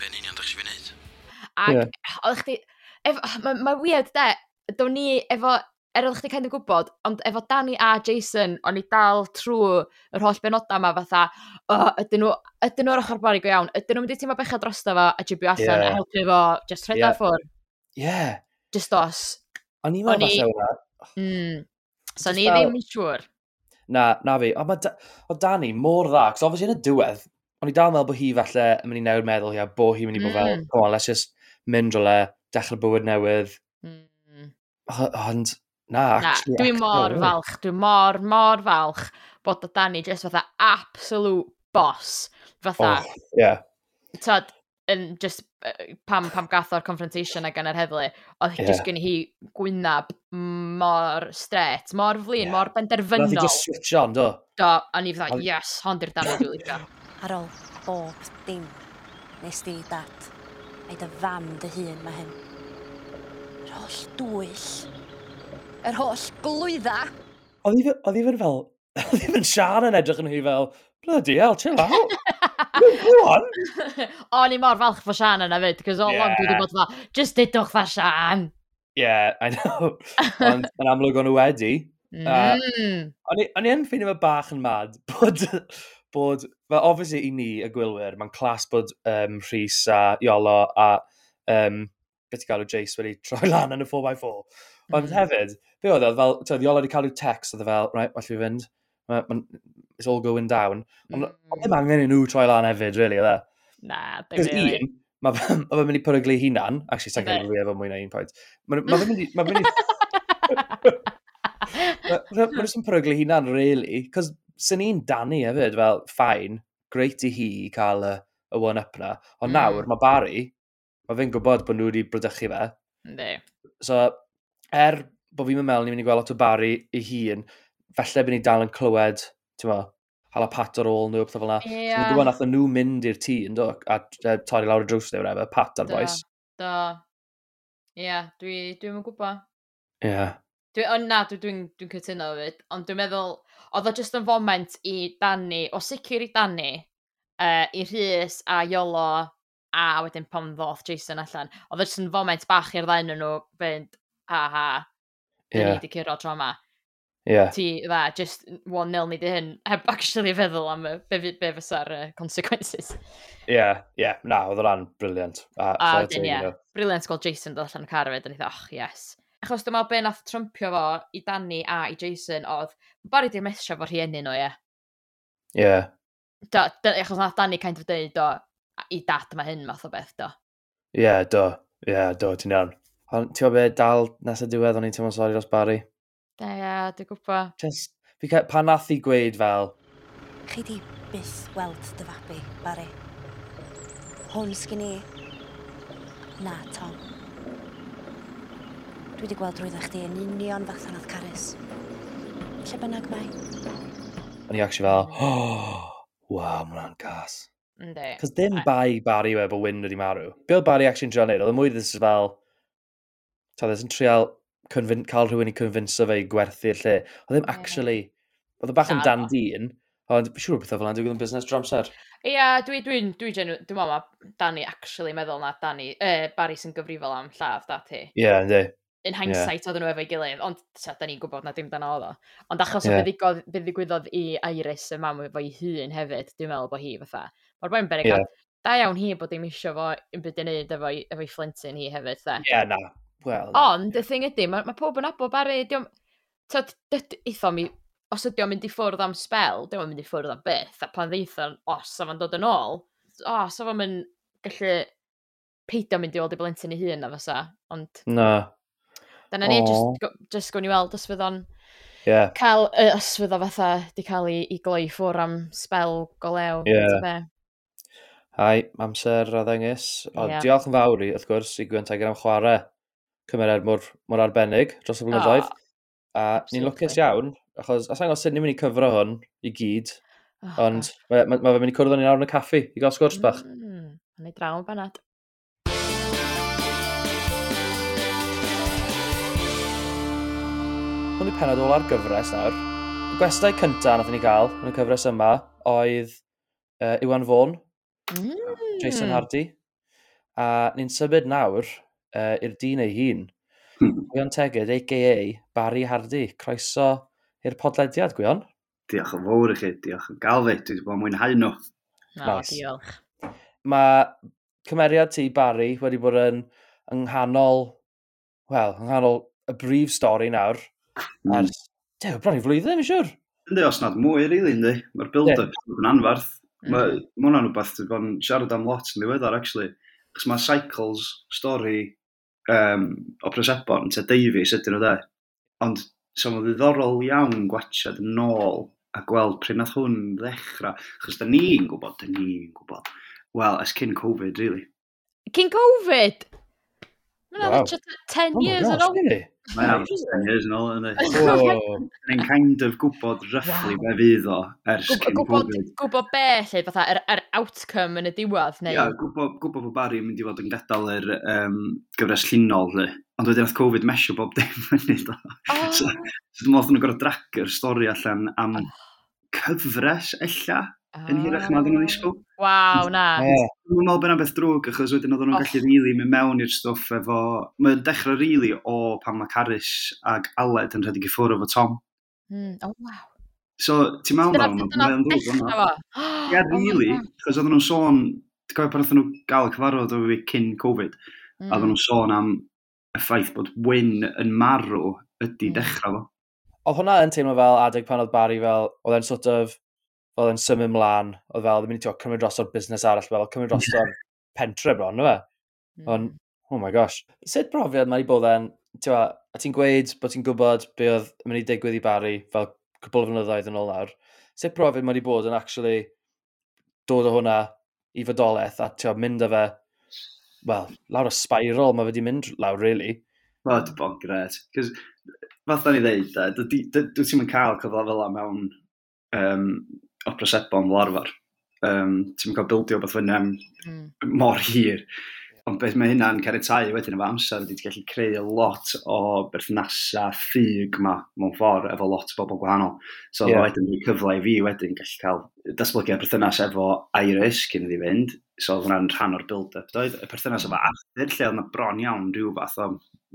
Be'n union ddech chi fi wneud? Ac, yeah. oedd chdi... Mae ma weird, de, do'n ni efo er oedd chdi kind of gwybod, ond efo Danny a Jason, o'n i dal trwy yr holl benodau yma fatha, oh, ydyn nhw, ydyn nhw'r ochr bori go iawn, ydyn nhw'n mynd i teimlo bechad drosto fo a jibio allan yeah. a helpu fo, just rheda yeah. ffwr. Yeah. Just os. O'n i'n meddwl falle hwnna. Mm. So ni ddim yn siŵr. Na, na fi. Ond da, o Danny, mor dda, cos obviously yn y diwedd, o'n i dal meddwl bod hi falle yn mynd i newid meddwl, ia, bod hi'n mynd i bod fel, hmm. come on, let's just mynd rhywle, dechrau bywyd newydd. Mm. Ond, Na, Na dwi mor actor, falch, dwi mor, mor falch bod o Danny just fatha absolute boss. Fatha, oh, yeah. Tad, yn just pam, pam gath o'r confrontation ag yn yr heddlu, oedd yeah. just gen i hi gwynab mor stret, mor flin, yeah. mor benderfynol. Roedd i just switch on, do? Do, a ni fydda, yes, hon di'r dan dwi'n licio. Ar ôl bob dim, nes di dat, a'i dy fam dy hun mae hyn. Yr holl dwyll yr holl glwydda. Oedd hi fy'n fel, oedd hi fy'n Sian yn edrych yn hi fel, bloody hell, chill out. Go on. o, ni mor falch fo Sian yna fyd, cos o yeah. long dwi wedi bod fa, just dydwch fa Sian. Yeah, I know. Ond yn amlwg o'n nhw wedi. Mm. Uh, o'n i yn ffeinio fe bach yn mad bod, bod, fel obviously i ni, y gwylwyr, mae'n clas bod um, Rhys a Iolo a um, beth i galw Jace wedi troi lan yn y 4x4. Ond mm. hefyd, be oedd e? oedd fel, ti'n oedd wedi cael i'w text, oedd e fel, right, well fi fynd, ma, ma, it's all going down. Ond mm. ddim hmm. angen i nhw troi lan hefyd, really, oedd e? Na, ddim really. Mae ma fe'n mynd i pyryglu hunan, actually, sa'n cael ei efo mwy na un pwynt. Mae fe'n mynd i... Mae fe'n mynd i'n pyryglu hunan, really, cos sy'n ni'n danu hefyd, fel, ffain, great i hi i cael y, y one-up na, ond mm. nawr mae Barry, mae fe'n gwybod bod nhw wedi brydychu fe. Ne. So, er bod fi'n meddwl ni'n mynd i gweld lot o Barry ei hun, felly bydd ni dal yn clywed, ti'n meddwl, hala pat ar ôl nhw, pethau fel yna. Ie. Yeah. Dwi'n nath nhw mynd i'r tŷ, ynddo, a, a torri lawr y drws neu whatever, pat ar boes. Do. Ie, yeah, dwi, dwi'n mynd gwybod. Ie. Yeah. Dwi, ond na, dwi'n dwi, dwi, dwi cytuno fyd, ond dwi'n meddwl, oedd o just yn foment i Danny, o sicr i Danny, uh, i Rhys a Iolo, a wedyn pan ddoth Jason allan, oedd o just yn foment bach i'r ddain nhw fynd, ha ha, dyn yeah. ni wedi curo tro yma. Yeah. Ti, dda, just 1-0 ni di hyn, heb actually feddwl am be, be fysa'r uh, consequences. Ie, yeah, ie, yeah. na, oedd o ran briliant. A, a dyn, ie, briliant gweld Jason dod allan y car efo, dyn ni dda, och, yes. Achos dyma be nath trympio fo i Danny a i Jason oedd, bari di'r mesio fo rhieni nhw, ie. Ie. Yeah. Da, achos nath Danny kind of dweud, do, i dad mae hyn math o beth, do. Ie, yeah, do. Ie, yeah, do, ti'n iawn. Ond ti'n gwybod be, dal nes y diwedd o'n i'n teimlo'n sori dros Barry. Da ia, dwi'n gwybod. Just, fi cael, pan nath i gweud fel... Chi di byth weld dy fabi, Barry. Hwn sgyn i. Na, Tom. Dwi wedi gweld rwydda chdi yn union fath nath Carys. Lle bynnag mae. O'n i actually fel, oh, wow, hwnna'n gas. Ynddi. Cos dim bai Barry yw e bod Wyn wedi marw. Be oedd Barry actually'n trio neud? Oedd y e mwy ddys fel, ta ddys e yn trial cael rhywun i convinso fe i gwerthu'r lle. Oedd ddim actually, oedd y e bach yn dan dyn, ond siŵr beth o fel yna, dwi'n gwybod yn busnes drwy amser. Ia, yeah, dwi'n dwi, dwi, dwi, dwi, dwi meddwl Danny actually meddwl na Danny, uh, Barry sy'n gyfrifol am lladd da ti. Ie, yeah, ynddi. In hindsight yeah. oedden nhw efo'i gilydd, ond ta, da ni'n gwybod na dim dan oedd o. Ond achos yeah. oedd fe ddigwyddodd i Iris y mam efo'i hun hefyd, dwi'n meddwl bod hi fatha. Mae'r boi'n berig, yeah. da iawn hi bod dim isio fo yn byd i wneud efo'i efo flintyn hi hefyd. Ie, yeah, na, Wel, Ond, y thing ydy, mae ma pob yn abod bari, diwm... dyd, eitho mi, os ydy o'n mynd i ffwrdd am spel, diom yn mynd i ffwrdd am beth, a pan ddeitho, os sa fo'n dod yn ôl, o, sa fo'n mynd gallu peidio mynd i weld i blentyn ei hun a fysa, ond... Na. Dyna ni, just, go, just gwn i weld os fydd o'n yeah. cael, os fydd o fatha, di cael ei, ei gloi ffwr am spel golew. Yeah. Hai, amser a ddengis. O, yeah. diolch yn fawr i, wrth gwrs, i Gwent Tiger am chwarae cymeriad mor, mor arbennig dros y blynyddoedd. Oh, a ni'n lwcus iawn, achos os angos gwybod sut ni'n mynd i cyfro hwn i gyd, oh, ond mae ma, ma, fe'n mynd i cwrdd o'n i'n awr yn y caffi i gael sgwrs bach. Mm, Mae'n ei draw yn banad. Hwn i penod ôl ar gyfres nawr. Y gwestai cynta nath ni gael yn y cyfres yma oedd uh, Iwan Fawn, mm. Jason Hardy. A ni'n symud nawr uh, i'r dyn ei hun. Hmm. Gwion Teged, a.k.a. Barry Hardy, croeso i'r podlediad, Gwion. Diolch yn fawr i chi, diolch yn gael fi, dwi wedi bod yn mwynhau nhw. Na, diolch. Mae cymeriad ti, Barry, wedi bod yn ynghanol, wel, ynghanol y brif stori nawr, mm. ers, dew, bron i flwyddyn, mi'n siwr. Yndi, os nad mwy, rili, yndi. Mae'r build-up yn anfarth. Mae mm. hwnna'n rhywbeth sydd bod yn siarad am lot yn ddiweddar, actually. Cos mae Cycles stori um, o Presebon, te Davies ydyn nhw dde. Ond so mae'n ddiddorol iawn gwachod yn ôl a gweld pryd nath hwn ddechrau. Chos da ni'n gwybod, da ni'n gwybod. Wel, es cyn Covid, really. Cyn Covid? Mae'n wow. 10 oh years gosh, ôl. Really? Mae'n abstemiers yn ôl yn Ni'n kind of gwybod roughly wow. be fydd o ers Gwb, cyn gwybod, Covid. Gwybod be, lle, fatha, yr, yr outcome yn y diwedd, neu? Ia, yeah, gwybod, gwybod bod Barry yn mynd i fod yn gadael yr um, gyfres llunol, lle. Ond wedyn oedd Covid mesio bob dim fyny, do. Oh. so, so dwi'n meddwl nhw'n gorau dragio'r stori allan am cyfres, ella, oh. yn hirach ah. na oedden nhw'n isgol. Waw, na. Yeah. Dwi'n meddwl bod yna beth drwg, achos wedyn oedden nhw'n oh. gallu rili mynd mewn i'r stwff efo... Mae'n dechrau rili really o pan mae Caris ag Aled yn rhedeg i ffwrdd efo Tom. Mm, oh, wow. So, ti'n meddwl nawr, mae'n ddrwg yna. Oh ie, rili, achos oedden nhw'n sôn... Ti'n cofio pan oedden nhw gael y cyfarfod o fi cyn Covid, mm. a oedden hmm. nhw'n sôn am y ffaith bod Wyn yn marw ydy mm. dechrau fo. Oedd hwnna yn teimlo fel adeg pan oedd Barry fel, oedd e'n sort of oedd yn symud mlaen, oedd fel, ddim yn mynd i cymryd dros o'r busnes arall, fel cymryd dros o'r pentre bron, no fe? Mm. Ond, hmm. oh my gosh. Sut brofiad mae i bod yn, tiwa, a ti'n gweud bod ti'n gwybod be oedd yn mynd i digwydd i Barry fel cwbl o flynyddoedd yn ôl nawr. Sut brofiad mae i bod yn actually dod o hwnna i fodolaeth a ti'n mynd â fe, wel, lawr o spiral mae wedi mynd lawr, really. Wel, dy bod gred. Cys, da ni ddeud, dwi ti'n mynd cael cyfle fel yma mewn um, o prosebon fel arfer. Um, ti'n cael bildio beth fyny am mm. mor hir. Ond beth mae hynna'n cariatau wedyn efo amser ydy ti'n gallu creu lot o berthnasa ffug yma mewn ffordd efo lot o bobl gwahanol. So yeah. wedyn dwi'n cyfle i fi wedyn gallu cael datblygu berthynas efo Iris cyn iddi fynd. So oedd hwnna'n rhan o'r build-up. Doedd y berthnas efo Arthur lle oedd yna bron iawn rhyw fath o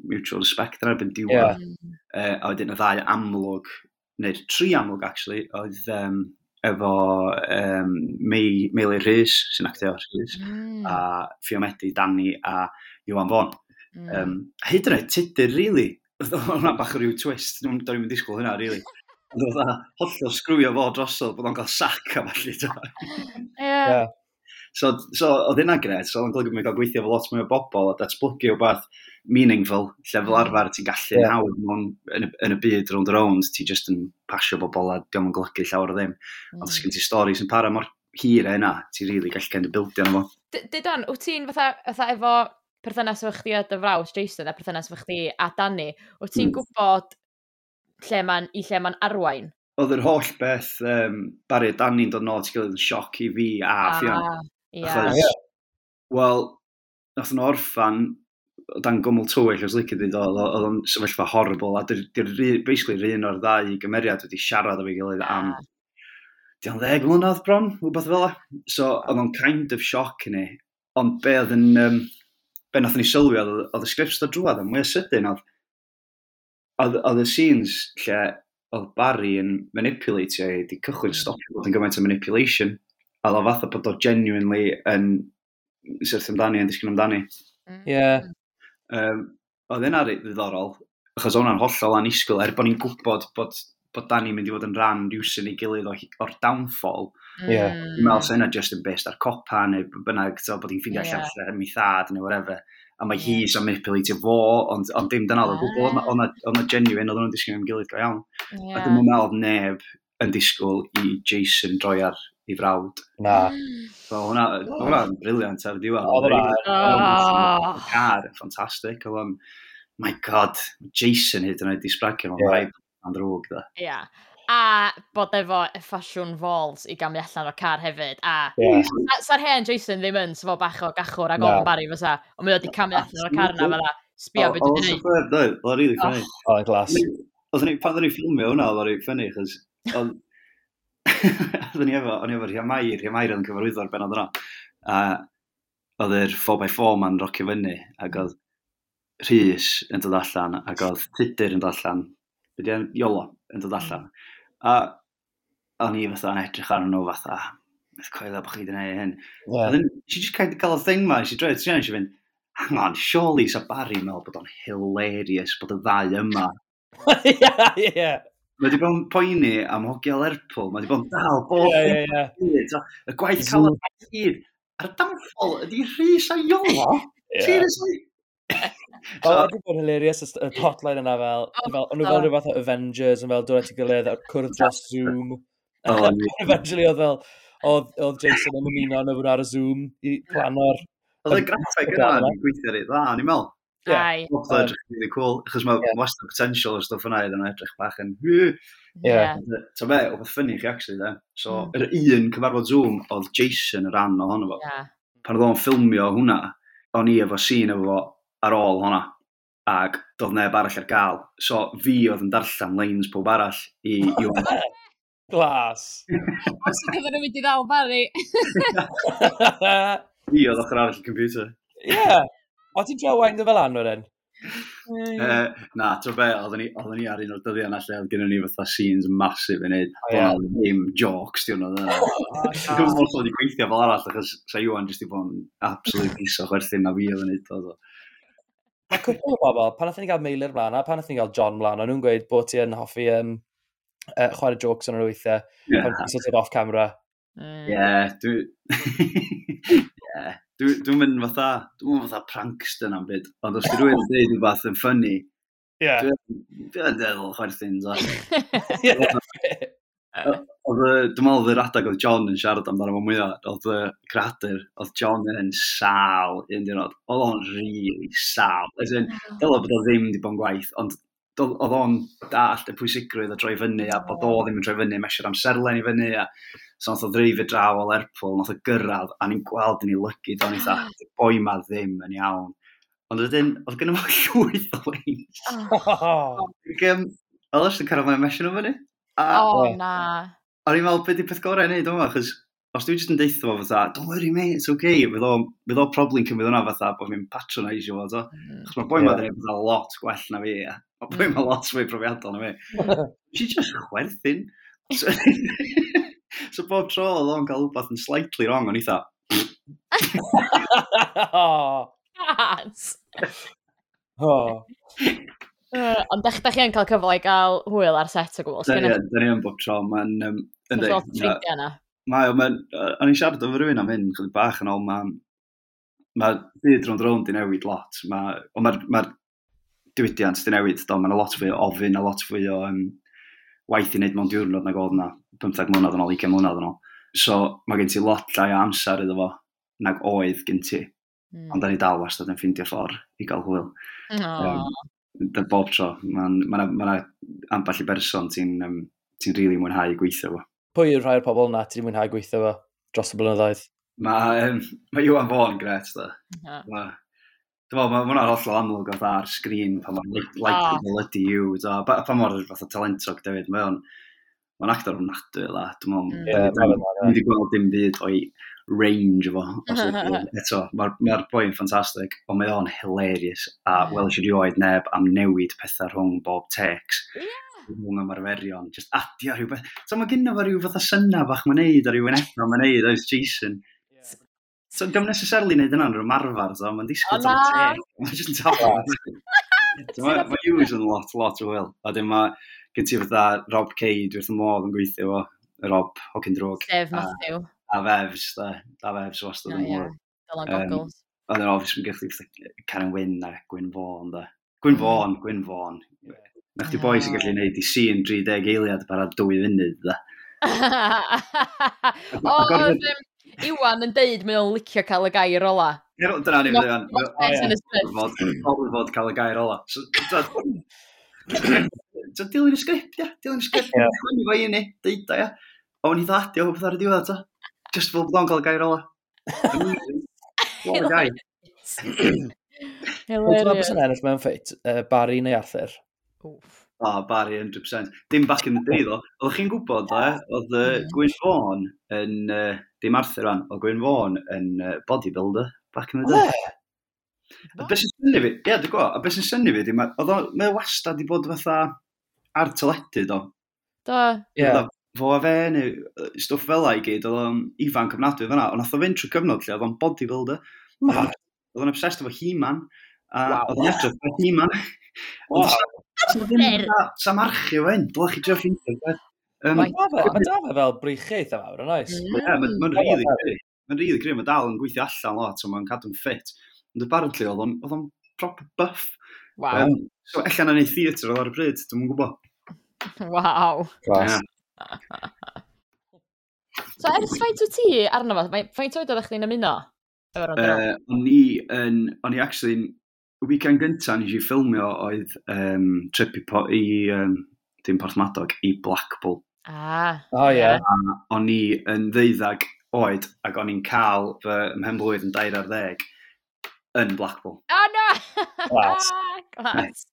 mutual respect yn erbyn diwedd. Yeah. Uh, a wedyn y ddau amlwg, neu'r tri amlwg actually, oedd um, efo um, Mei, Meili Rhys, sy'n actio Rhys, mm. a Fiomedi, Dani a Iwan Fon. Mm. Um, hyd yn oed, tydyr, really. Oedd hwnna bach o ryw twist, dwi'n dwi'n mynd disgwyl hynna, really. Oedd hwnna hollol sgrwio fo drosodd, bod o'n cael sac a falle. Ie. So, so oedd hynna gred, so oedd yn golygu mi gael gweithio fel lot mwy o bobl a datblygu o beth meaningful, lle fel mm. arfer ti'n gallu yeah. hawdd mewn, yn, y, yn y byd round around, ti just yn pasio bobl a diolch yn golygu llawer o ddim. Mm. Ond sgyn ti storys yn para mor hir e yna, ti'n rili really gallu kind of bildio yna fo. Dydon, wyt ti'n fatha, fatha efo perthynas efo chdi a dy frawd Jason a perthynas efo chdi a Danny, wyt ti'n mm. gwybod lle ma'n, i lle ma'n arwain? Oedd yr holl beth um, Barry a Danny'n dod nôl, ti'n gilydd yn sioc i fi a ah. Fiona. Yeah. yeah. Wel, nath nhw orffan dan gymwl tywyll, os licio ddod, oedd o'n sefyllfa horrible, a dy'r basically un o'r ddau gymeriad wedi siarad o fi gilydd am ah. diolch ddeg mlynedd bron, rhywbeth fel e. So, oedd o'n kind of shock i ni, ond be oedd yn, um, be nath ni sylwi, oedd y sgrips dod drwad, a mwy o sydyn, oedd, oedd y scenes lle oedd Barry yn manipulatio i, di cychwyn hmm. stopio bod yn gymaint o manipulation, a dda fatha bod o genuinely yn syrth amdani, yn disgyn amdani. Ie. Yeah. Um, oedd yna reit ddiddorol, achos hwnna'n hollol anisgwyl, er bod ni'n gwybod bod, bod Dani mynd i fod yn rhan rhywsyn ei gilydd o, o'r downfall. Ie. Yeah. Dwi'n meddwl sy'n yna just yn best ar copa, neu bynnag, so bod hi'n ffindio yeah. allan mi thad, neu whatever. A mae hi sy'n manipulatio fo, ond, ond dim dyna oedd o gwbl, oedd na genuine, oedd nhw'n disgyn am gilydd go iawn. Yeah. A dwi'n meddwl neb yn disgwyl i Jason droi ar ei frawd. Na. So hwnna, hwnna'n briliant ar y diwedd. Oedd hwnna. Ah. Car, ffantastig. Oedd o'n, my god, Jason hyd yn oed i sbragio fo'n rhaid yn drwg. Ia. A bod efo y ffasiwn falls i gamu allan o'r car hefyd. A yeah. sa'r hen Jason ddim yn sefo bach o gachwr ag o'n bari fysa. Ond mi oedd i camu allan o'r car yna fel Sbio beth oh, ydyn ni. Oedd o'n ffyr, oedd o'n rili ffynnu. Oedd o'n glas. Pan ddyn ni ffilmio hwnna, oedd o'n rili ffynnu, chos oedden ni efo, o'n i efo Ria Mair, oedd yn cyfarwyddo'r benod yno. A oedd yr 4x4 ma'n rocio fyny, ac oedd Rhys yn dod allan, ac oedd Tudur yn dod allan, byddi yn Iolo yn dod allan. A o'n i fatha yn edrych ar nhw fatha, beth coelio bod chi wedi gwneud hyn. Yeah. A then, she just kind of gael y thing ma, she dread, she fynd, hang on, surely sa Barry meddwl bod o'n hilarious bod y ddau yma. yeah, yeah. Mae wedi bod yn poeni am hogia Lerpwl, mae wedi bod yn dal bob yeah, yeah, yeah. Y gwaith cael y gyd, a'r danfol ydy Rhys a Iolo. Seriously? Oedd wedi bod hilarious y hotline yna fel, fel o'n nhw fel rhywbeth o Avengers, yn fel dod at ei gilydd, a cwrdd dros Zoom. Eventually oedd fel, oedd Jason yn ymuno yn ar y Zoom i plano'r... Oedd y graffeg yna yn gweithio rhaid dda, o'n i'n meddwl. Yeah. Bob dda edrych really cool, achos mae yeah. wastad potential o'r stwff yna iddyn nhw edrych bach yn... Ie. Ta be, o beth ffynnu chi, actually, de. So, mm. yr un cyfarfod Zoom oedd Jason yr an ohono fo. Yeah. Pan oedd o'n ffilmio hwnna, o'n i efo sîn efo fo ar ôl hwnna. Ac doedd neb arall ar gael. So, fi oedd yn darllen lanes pob arall i... i Glas. Os ydych chi'n mynd i ddal, Barry. Fi oedd ochr arall y computer. Ie. Yeah. O ti'n trio wain dy fel anwyr yn? Uh, na, tro be, oedden ni, oedden ni ar un o'r dyddiau yna lle oedd gennym ni fatha scenes massive yn neud. Oh, yeah. ddim jokes, diw'n oedd yna. Dwi'n gwybod bod wedi gweithio fel arall, achos sa Iwan jyst i bod yn absolute piso chwerthin na fi oedd yn neud. Mae cwpl o bobl, pan nath ni gael Meilir mlaen, pan nath ni gael John mlaen, o'n nhw'n gweud bod ti yn hoffi um, uh, chwarae jokes yn yr weithiau, yeah. pan ti'n off camera. Ie, yeah, dwi... yeah. Dwi'n dwi mynd fatha, dwi'n mynd fatha prankster na'n byd, ond os dwi'n rwy'n dweud rhywbeth yn ffynnu, yeah. dwi'n deddol chwerthin, so. Dwi'n meddwl oedd yr adag oedd John yn siarad amdano fo mwyaf, oedd y creadur, oedd John yn sal un diwrnod, oedd o'n really sal. Dwi'n dylo bod o ddim wedi bod yn gwaith, ond oedd o'n dallt y pwysigrwydd o droi fyny a bod o ddim yn troi fyny, mesur amserlen i fyny a So nath o ddreifio draw o Lerpwl, nath o gyrraedd, a ni'n gweld yn ei lygu, do'n i dda, boi ma ddim yn iawn. Ond ydyn, oedd gen i fo llwyth o leins. Oh. Oedd ysdyn carafon mae'n mesio nhw fyny. A, oh, na. O'n i'n meddwl, beth di peth gorau i wneud o'n achos os dwi jyst yn deithio fo fatha, don't worry mate, it's okay, fydd o problem cymryd hwnna fatha bod fi'n patronisio fo, to. Hmm. Chos mae'r boi ma ddim fatha lot gwell na fi, a mae boi ma lot fwy profiadol na fi. Nes just chwerthin. so bob tro oedd o'n cael rhywbeth yn slightly wrong, o'n eitha... oh. oh. Uh, ond dech, chi yn cael cyfle i gael hwyl ar set o gwbl? Da ni yn bob tro, mae'n... Um, ynddi, mae, mae'n... o'n i'n siarad efo rhywun am hyn, chydig bach yn ôl, mae ma byd rhwng rhwng i newid lot. Mae'r ma, ma diwydiant di newid, do, mae'n lot fwy o ofyn, a lot fwy o um, waith i wneud mewn diwrnod nag oedd na. 15 mlynedd yn ôl, 20 mlynedd yn ôl. So mae gen ti lot llai o amser iddo fo nag oedd gen ti. Mm. Ond da ni dal wastad yn ffeindio ffordd i gael hwyl. Oh. Um, da bob tro, mae'n ma ma ma amball i berson ti'n um, ti really mwynhau gweithio fo. Pwy yw'r rhai o'r pobl yna ti'n mwynhau gweithio fo dros y blynyddoedd? Mae um, ma Iwan Fawn gret, da. Uh -huh. Dwi'n meddwl, mae hwnna'n hollol amlwg o ar sgrin pan mae'n like, like oh. ydy yw. Pa mor fath o talentog, David, mae o'n mae'n actor ofnadwy, la. Dwi'n meddwl, dwi'n wedi gweld dim byd o'i range efo. Eto, mae'r ma boi'n ffantastig, ond mae o'n hilarious. A wel eisiau rioed neb am newid pethau rhwng bob tecs. Yeah. Rhwng ymarferion, just adio rhywbeth. So mae gynnu fo rhyw fath o syna bach mae'n neud a rhyw enefro mae'n neud oes Jason. So, dwi'n necessarily neud yna'n rhywm marfar, so mae'n disgwyl tan tam teg. Mae'n just yn tafod. Mae Hughes yn lot, lot o wyl. A dim mae gen ti fatha Rob Cade wrth y modd yn gweithio fo, Rob Hocin Drog. Sef Matthew. A, a Fevs, da. A Fevs wastad yn mor. Dylan Goggles. Oedd yn ofis yn gallu Karen Wyn a Gwyn Fawn, da. Gwyn Fawn, Gwyn Fawn. Na chdi boi sy'n gallu gwneud i si 30 eiliad para dwy funud, da. o, oedd Iwan yn deud mae o'n licio cael y gair ola. Dyna ni'n mynd Iwan. Orfod cael y gair ola. so dilyn y sgript, ia. Dilyn y sgript, yeah. chwani fo i ni, deud o, ia. O, ni i o, beth ar y diwedd, to. Just fel bod o'n cael gair ola. What a guy. Hilarious. Dwi'n ennill mewn ffeit, uh, Barry neu Arthur. Oof. Oh, Barry, 100%. Dim back in the day, ddo. Oeddech chi'n gwybod, da, eh, oedd uh, Gwyn Fawn yn... Uh, dim Arthur ran, oedd Gwyn Fawn yn uh, bodybuilder back in the day. A beth sy'n syni fi, ie, dwi'n gwybod, a beth sy'n syni fi, oedd o, mae wastad i bod fatha, ar teledu, do. Do. Ie. Yeah. Fo a fe, neu stwff fel i gyd, oedd o'n ifanc ofnadwy fyna, ond oedd o fynd trwy cyfnod lle, oedd o'n bodybuilder, oedd o'n obsessed efo He-Man, a oedd o'n edrych efo He-Man. O, Sa marchio hyn, dylech chi drio ffeindio. Mae da fe fel brichaeth yma, yn oes? Ie, mae'n mm. rili gry. Mae'n rili gry, mae'n dal yn gweithio allan lot, so mae'n cadw'n ffit. Ond apparently, oedd o'n proper buff. Wow. Um, so, allan yn ei theatr oedd ar y bryd, dwi'n gwybod. Waw. Clas. Yeah. so, ers faint o ti arno fo? Faint oed oeddech chi'n ymuno? Uh, o'n i yn, o'n i actually, y weekend gyntaf nes i ffilmio oedd um, trip i, po, i um, dim Porthmadog, i Blackpool. Ah. O oh, ie. A, O'n i yn ddeuddag oed ac o'n i'n cael fy mhenblwydd yn dair ar ddeg yn Blackpool. O oh, no! Glas. Glas.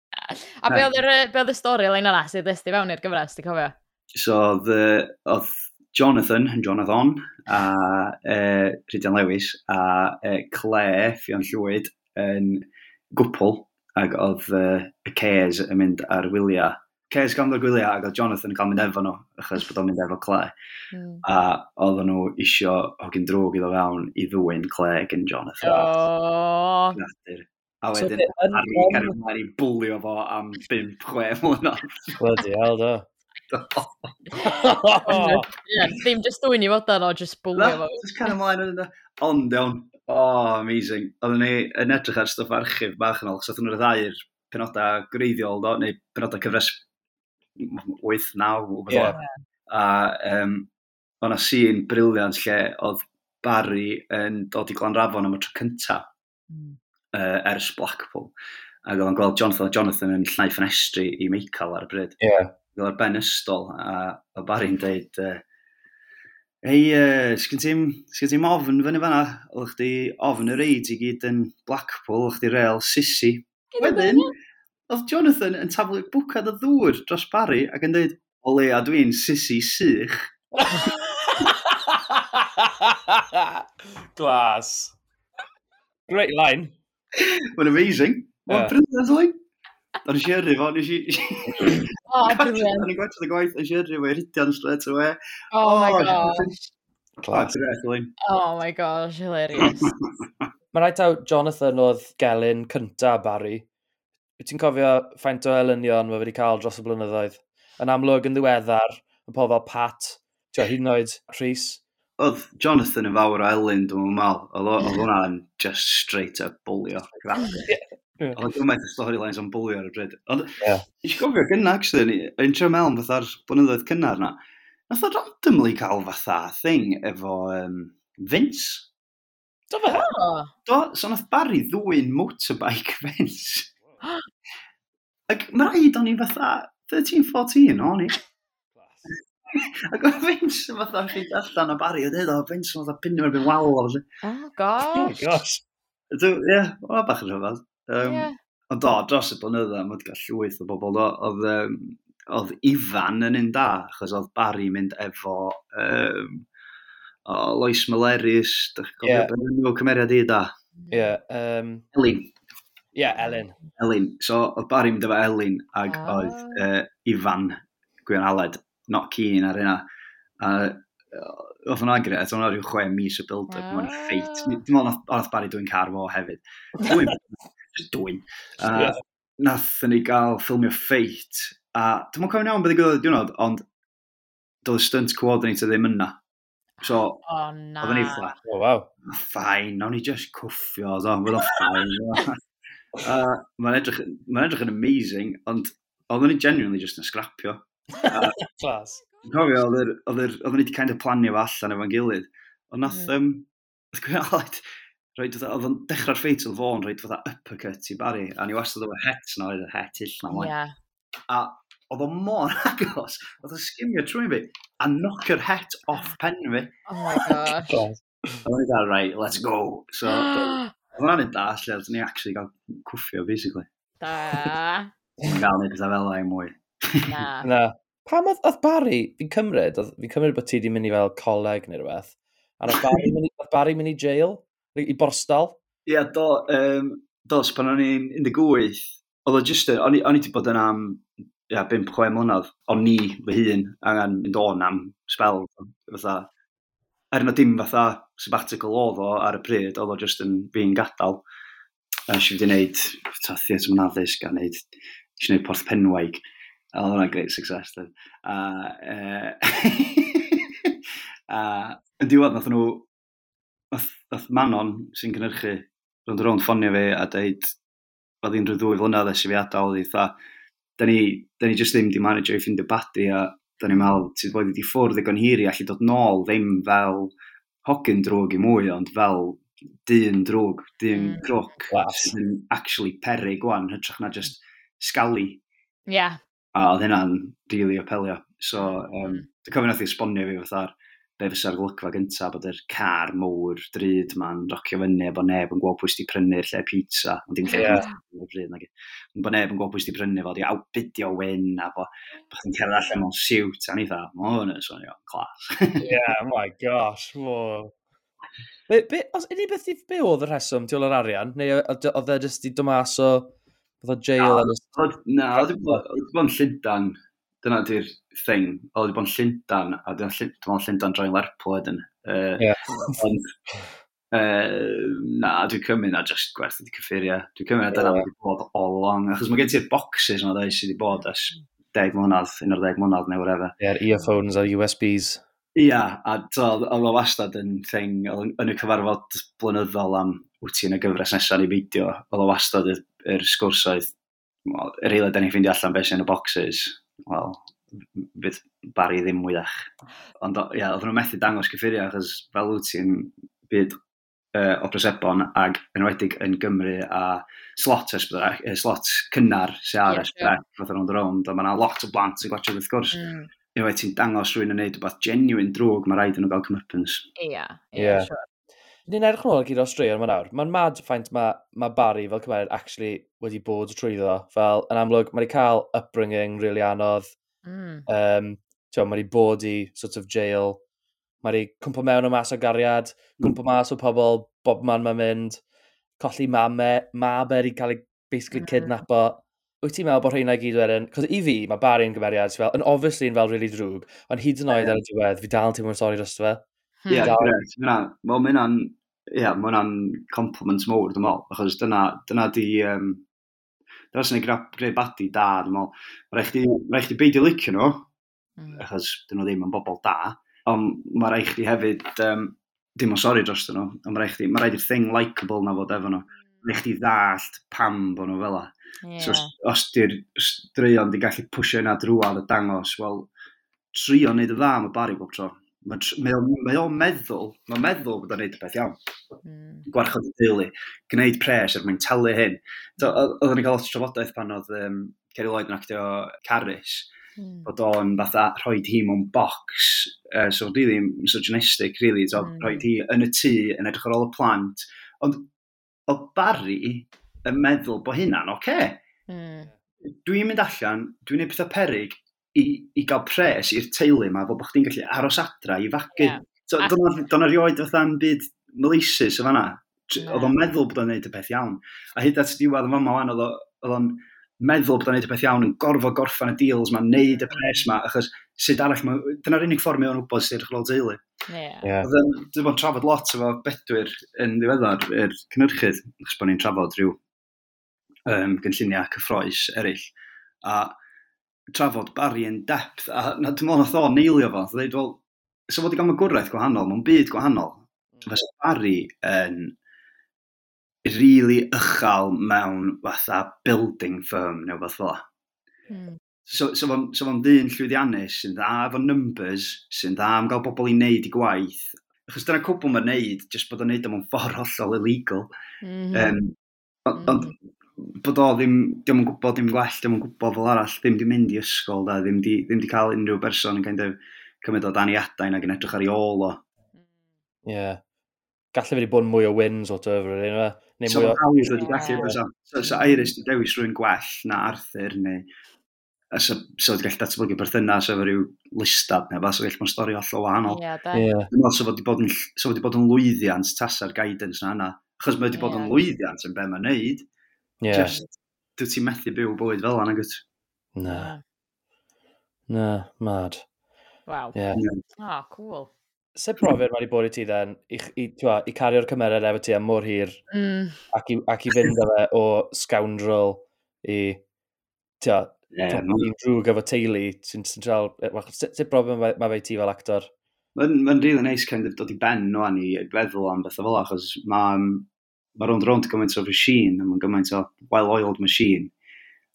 A be oedd y stori lein yna sydd ddysdi fewn i'r gyfres, ti'n cofio? So, oedd Jonathan, yn Jonathan, a e, uh, Rhydian Lewis, a uh, Claire, Fion Llwyd, yn gwpl, ac oedd uh, y Cares yn mynd ar wyliau Ces gamlo'r gwyliau ac oedd Jonathan yn cael mynd efo nhw, achos bod o'n mynd efo Cle. Mm. A oedden nhw isio hogyn drwg iddo fewn i ddwy'n Cle gen Jonathan. Oh. Nathur. A wedyn, so, Harry yn... cario mlaen i bwlio fo am 5-6 mlynedd. Bloody hell, do. Ddim just dwi'n i fod o, just bwlio fo. Just cario mlaen yn Ond, iawn, oh, amazing. Oedden ni yn edrych ar stwff archif bach yn ôl, chos oedden nhw'r ddau'r penodau greiddiol, do, neu penodau cyfres 8, 9, wbeth yeah. A um, o'na a sîn briliant lle oedd Barry yn dod i Glanrafon am y tro cynta mm. uh, ers Blackpool. Ac oedd o'n gweld Jonathan, Jonathan yn llnau ffenestri i Michael ar y bryd. Yeah. Oedd ar ben ystol a, a Barry'n deud, uh, Ei, uh, sgyn ti'n ti ofn fyny fanna? Oedd chdi ofn y reid i gyd yn Blackpool, oedd chdi real sissi. Wedyn, Oedd Jonathan yn taflu bwcad o ddŵr dros Barry ac yn dweud, o leia dwi'n sisi sych. Glas. Great line. Mae'n amazing. Mae'n yeah. brilliant line. Ond nes i yrru fo, nes i... O, brilliant. Ond i'n gwaith gwerthu'r gwaith, nes i yrru fo i ridion straight away. Oh, oh my gosh. Class. Oh my gosh, hilarious. Mae'n rhaid taw Jonathan oedd gelyn cynta Barry, wyt ti'n cofio faint o elynion mae wedi cael dros y blynyddoedd? Yn amlwg yn ddiweddar, yn pobl fel Pat, ti'n hyd yn oed Rhys. Oedd Jonathan yn fawr o Elin, dwi'n meddwl. Oedd hwnna'n just straight up bwlio. Oedd o'n gymaint o storylines o'n bwlio ar y bryd. Ond, yeah. eisiau gofio gynna, actually, ni, yn trio mewn fatha'r blynyddoedd cynnar na. Nath o randomly cael fatha thing efo um, Vince. Do fe? Do, so nath Barry ddwy'n motorbike Vince. Ac mae rhaid o'n i fatha 13-14 o'n i. Ac oedd Vince yn fatha rhaid allan o bari o dweud o, Vince yn fatha pinnu mewn byn wal o. Oh, gosh. Oh, gosh. Ie, yeah, o'n bach yn rhyfedd. Um, yeah. Ond do, dros y blynydda, mae'n cael llwyth o bobl. Oedd um, oedd Ifan yn un da, achos oedd Barry mynd efo um, o Lois Maleris, dych chi'n gofio yeah. cymeriad i da. Ie. Yeah, um... Elin. Ie, yeah, Elin. Elin. So, oedd Barry mynd efo Elin, ag ah. oedd uh, Ifan Gwion Aled, not keen ar hynna. A uh, oedd hwnna gyda, oedd hwnna rhyw chwe mis o build-up, ah. mae'n ffeit. Dim ond oedd Barry dwi'n car fo hefyd. Dwi'n, just dwi'n. Uh, nath ni gael ffilmio ffeit, a dwi'n mwyn cofyn iawn beth i gyda'r diwrnod, ond doedd y stunt coordinator ddim yna. So, oh, na. Oedden ni ffla. Oh, wow. Fine, nawn ni just cwffio, oedd o'n o ffain. Uh, mae'n edrych, ma edrych yn amazing, ond oedden ni genuinely just yn scrapio. Clas. Uh, Cofio, oedden ni wedi kind of planio fo allan efo'n gilydd. Ond nath, mm. um, gwneud, roed, fatha, oedd o'n dechrau'r ffeit oedd fo'n roed fatha uppercut i Barry, a ni wastad oedd het na, oedd y het ill na. Yeah. A oedd o'n mor agos, oedd o'n skimio trwy fi, a knock het off pen fi. Oh my gosh. Oedd o'n dweud, right, let's go. So, Oedd hwnna'n un da, lle oedd ni actually gael cwffio, basically. Da. Yn gael ni pethau fel ei mwy. Na. Na. Pam oedd, oedd Barry, fi'n cymryd, fi'n cymryd bod ti wedi mynd i fel coleg neu rhywbeth, a oedd Barry, mynd, oedd Barry mynd i jail, i borstal? Ie, yeah, do, um, dos, pan o'n i'n 18, oedd o just, o'n i wedi bod yn am, ia, 5-6 mlynedd, o'n ni fy hun angen mynd on am spel, fatha, er na dim fatha sabbatical oedd o ar y pryd, oedd o just yn fi'n gadael. A eisiau wedi gwneud theatr yn addysg a wneud, eisiau gwneud porth penwaig. A oedd hwnna'n great success. Then. A, e, a yn diwedd nath nhw, nath, nath Manon sy'n cynnyrchu, rwy'n rwy'n ffonio fi a deud, oedd hi'n rhyw ddwy flynedd ys i fi adael, oedd hi dda, da ni, da ni just ddim di manager i ffindio badi a da ni'n meddwl, ti'n bod wedi ffwrdd egon hiri allu dod nôl ddim fel hogyn drwg i mwy, ond fel dyn drwg, dyn mm. grwc, sydd yn actually peri gwan, hytrach na just scali. Yeah. A oedd hynna'n rili really apelio. So, um, dwi'n cofio nath i esbonio fi fatha'r be fysa'r golygfa gyntaf bod yr car mowr drud ma'n rocio fyny a bod neb yn gweld pwys di prynu'r lle pizza ond dim lle yeah. bryd nag bod neb yn gweld pwys di prynu fo di awbidio wyn a bod bo chi'n cerdd allan mewn siwt a ni dda ma hwn yn swnio clas yeah oh my gosh mo Be, be, os ydy beth i be oedd y rheswm ti o'r arian? Neu oedd e jyst i dymas o... Oedd o jail? Na, oedd o'n e e llyndan dyna di'r thing. O, wedi bod yn Llyndan, a dyna Llundan, Llyndan droi'n Lerpwl edyn. Uh, yeah. ond, uh, na, dwi'n cymryd na just gwerth wedi cyffuria. Dwi'n cymryd na dyna wedi bod all along. Achos mae gen ti'r boxes yma dweud sydd wedi bod ys 10 mlynedd, 11 mlynedd neu whatever. Ie, yeah, earphones a USBs. Ia, yeah, a oedd o wastad yn thing, yn y cyfarfod blynyddol am wyt ti'n y gyfres nesaf ni beidio, oedd o wastad yr, yr sgwrsoedd, yr eilad da ni'n ffeindio allan beth sy'n y boxes, wel, bydd Barry ddim mwyach. Ond ia, yeah, oedden nhw methu dangos cyffurio achos fel wyt ti'n byd uh, o Bresebon ag enwedig yn Gymru a slot, ysbydra, uh, slot cynnar sy'n ar yeah, ysbydra, yeah. fath o'n rownd, a mae yna lot o blant sy'n gwachod wrth gwrs. Mm. Unwaith ti'n dangos rhywun yn neud rhywbeth genuine drwg, mae rhaid yn nhw gael cymrypens. Ie, yeah, yeah, yeah. sure ni'n edrych nôl gyda Australia yma nawr, mae'n mad ffaint mae ma Barry fel cymeriad actually wedi bod trwyddo. Fel, yn amlwg, mae wedi cael upbringing really anodd. Mm. Um, mae wedi bod i sort of jail. Mae wedi cwmpo mewn o mas o gariad, hmm. cwmpo mas o pobl, bob man mae'n mynd, colli mame, mab er i cael ei basically mm. kidnapo. Wyt ti'n meddwl bod rheina i gyd wedyn? Cos i fi, mae Barry yn gymeriad, fel, yn obviously yn fel really drwg, ond hyd yn oed ar y diwedd, fi dal yn teimlo'n sori dros fe. Hmm. Ie, yeah, mae hynna'n yeah, mae hwnna'n compliment mowr, dwi'n meddwl, achos dyna, dyna di, um, dyna sy'n ei greu badi da, dwi'n meddwl. Mae rhaid ma chdi beidio licio nhw, mm. achos dyn nhw ddim yn bobl da, ond mae rhaid chdi hefyd, um, dim o'n sori dros nhw, ond mae rhaid chdi, mae rhaid i'r thing likeable na fod efo nhw. Mae rhaid chdi ddallt pam bod nhw fel Yeah. So, os, os di'r straeon di gallu pwysio yna drwad y dangos, wel, trio wneud y dda am y bari bob tro mae o'n, mae o'n meddwl, mae'n meddwl bod o'n neud y beth iawn. Mm. Gwarchod y dili, gwneud pres er mwyn talu hyn. Oedden ni'n cael lot o trafodaeth pan oedd um, Ceri Lloyd yn actio Caris, mm. bod o'n fatha rhoi hi mewn bocs, uh, so really misogynistic, really, so mm. rhoi hi yn y tŷ, yn edrych ar ôl y plant. Ond o Barry yn meddwl bod hynna'n oce. Okay. Mm. Dwi'n mynd allan, dwi'n neud pethau perig, i, i gael pres i'r teulu yma, fel bod chdi'n gallu aros adra i fagu. Yeah. So, Do'n erioed fatha'n byd melisus o fanna. Yeah. Oedd o'n meddwl bod o'n neud y peth iawn. A hyd at diwedd yn fama wan, oedd o'n meddwl bod o'n neud y peth iawn yn gorfod gorffan y deals ma, neud y pres ma, achos sut arall, dyna'r unig ffordd mewn wybod sydd wedi'i chlod teulu. Yeah. Yeah. Dwi'n bod yn trafod lot efo bedwyr yn ddiweddar i'r cynnyrchydd, achos bod ni'n trafod rhyw um, gynlluniau cyffroes eraill. A trafod Barry yn depth, a na, dim ond oedd o'n neilio fo, dweud, wel, so fod i gael gwrraeth gwahanol, mae'n byd gwahanol. Mm. Fes Barry yn really ychal mewn fatha building firm neu fath fel. Mm. So, so fo'n so ddyn llwyddiannus sy'n dda efo numbers, sy'n dda am gael bobl i wneud i gwaith. Achos dyna cwbl mae'n wneud, jyst bod o'n wneud am ffordd hollol illegal. Mm -hmm. um, Ond mm bod o ddim, ddim yn gwybod dim gwell, ddim yn gwybod fel arall, ddim di mynd i ysgol, da, ddim di, ddim di cael unrhyw berson yn kind of cymryd o dan i adain ac yn edrych ar ei ôl o. Ie. Yeah. Gallai wedi bod mwy o wins o dyfr, yn yma. Neu so, mwy o... Awyd wedi gallu, yeah. so, so Iris wedi dewis rhywun gwell na Arthur, neu a so, so wedi gallu datblygu berthynas efo rhyw listad neu fath, so gallu bod yn stori hollol wahanol. Ie, da. Yeah. so wedi bod yn, so bod yn lwyddiant tasa'r guidance na yna. Achos mae wedi bod yn lwyddiant yn be mae'n neud. Yeah. Just, dwi ti methu byw bywyd fel yna, gwyt? Na. Hmm. Na, mad. Waw. Yeah. Ah, oh, cool. Se brofiad mae wedi bod i ti then, i, i, twa, i cario'r cymerau efo ti am mor hir, mm. ac, i, ac i fynd efo o scoundrel i, twa, yeah, i'n drwg efo teulu, sy'n sy tral, sut brofiad mae fe i ti fel actor? Mae'n ma really nice kind of dod i ben nhw no, i feddwl am bethau fel achos mae'n mae rownd rownd gymaint o machine, a mae'n gymaint o well-oiled machine,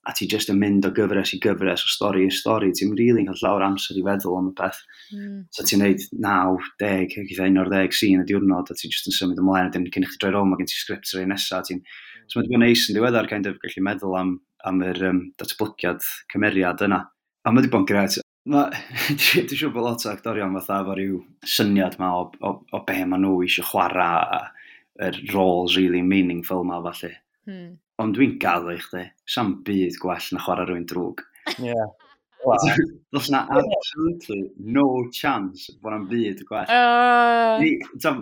a ti jyst yn mynd o gyfres i gyfres, o stori i stori, ti'n really cael llawer amser i feddwl am y peth. Mm. So ti'n neud 9, 10, gyda 11 sy'n y diwrnod, a ti'n jyst yn symud ymlaen, a dyn cyn i chi droi rôl, mae gen ti sgript rhaid nesaf. Ti'n... So mae'n dweud neis yn diweddar, kind of, gallu meddwl am, am yr um, datblygiad cymeriad yna. A mae wedi bod yn gret. Dwi'n siŵr bod lot o actorion fatha efo rhyw syniad ma o, o, o be maen nhw eisiau chwarae, a yr roles really meaningful ma falle. Hmm. Ond dwi'n gaddo i chdi, sam byd gwell na chwarae rhywun drwg. Yeah. Does na absolutely no chance bod na'n byd gwell. Uh...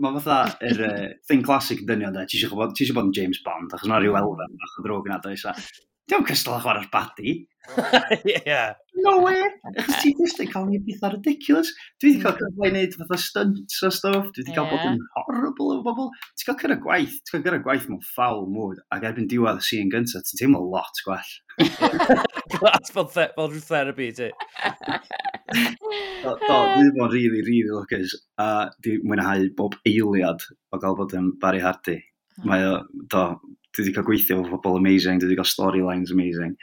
Mae ma fatha yr er, uh, thing classic dynion da, ti eisiau bod, ti eisiau bod yn James Bond, achos mae rhyw hmm. elfen bach o ddrwg yna, does? Dwi'n cystal â chwarae'r badi. yeah. No way! Achos ti just yn cael ni bethau ridiculous. Dwi wedi cael cyfle i wneud fatha stunts o stuff. Dwi wedi cael bod yn horrible efo bobl. Ti'n cael cyrra gwaith. Ti'n cael cyrra gwaith mewn ffawl mwyd. Ac erbyn diwedd y scene gyntaf, ti'n teimlo lot gwell. Glas fel, fel rhyw therapy, ti. Do, dwi bod really, really lwcus. A dwi mwynhau bob eiliad o gael bod yn Barry Hardy. Mae o, do, dwi wedi cael gweithio efo pobl amazing, dwi wedi cael storylines amazing.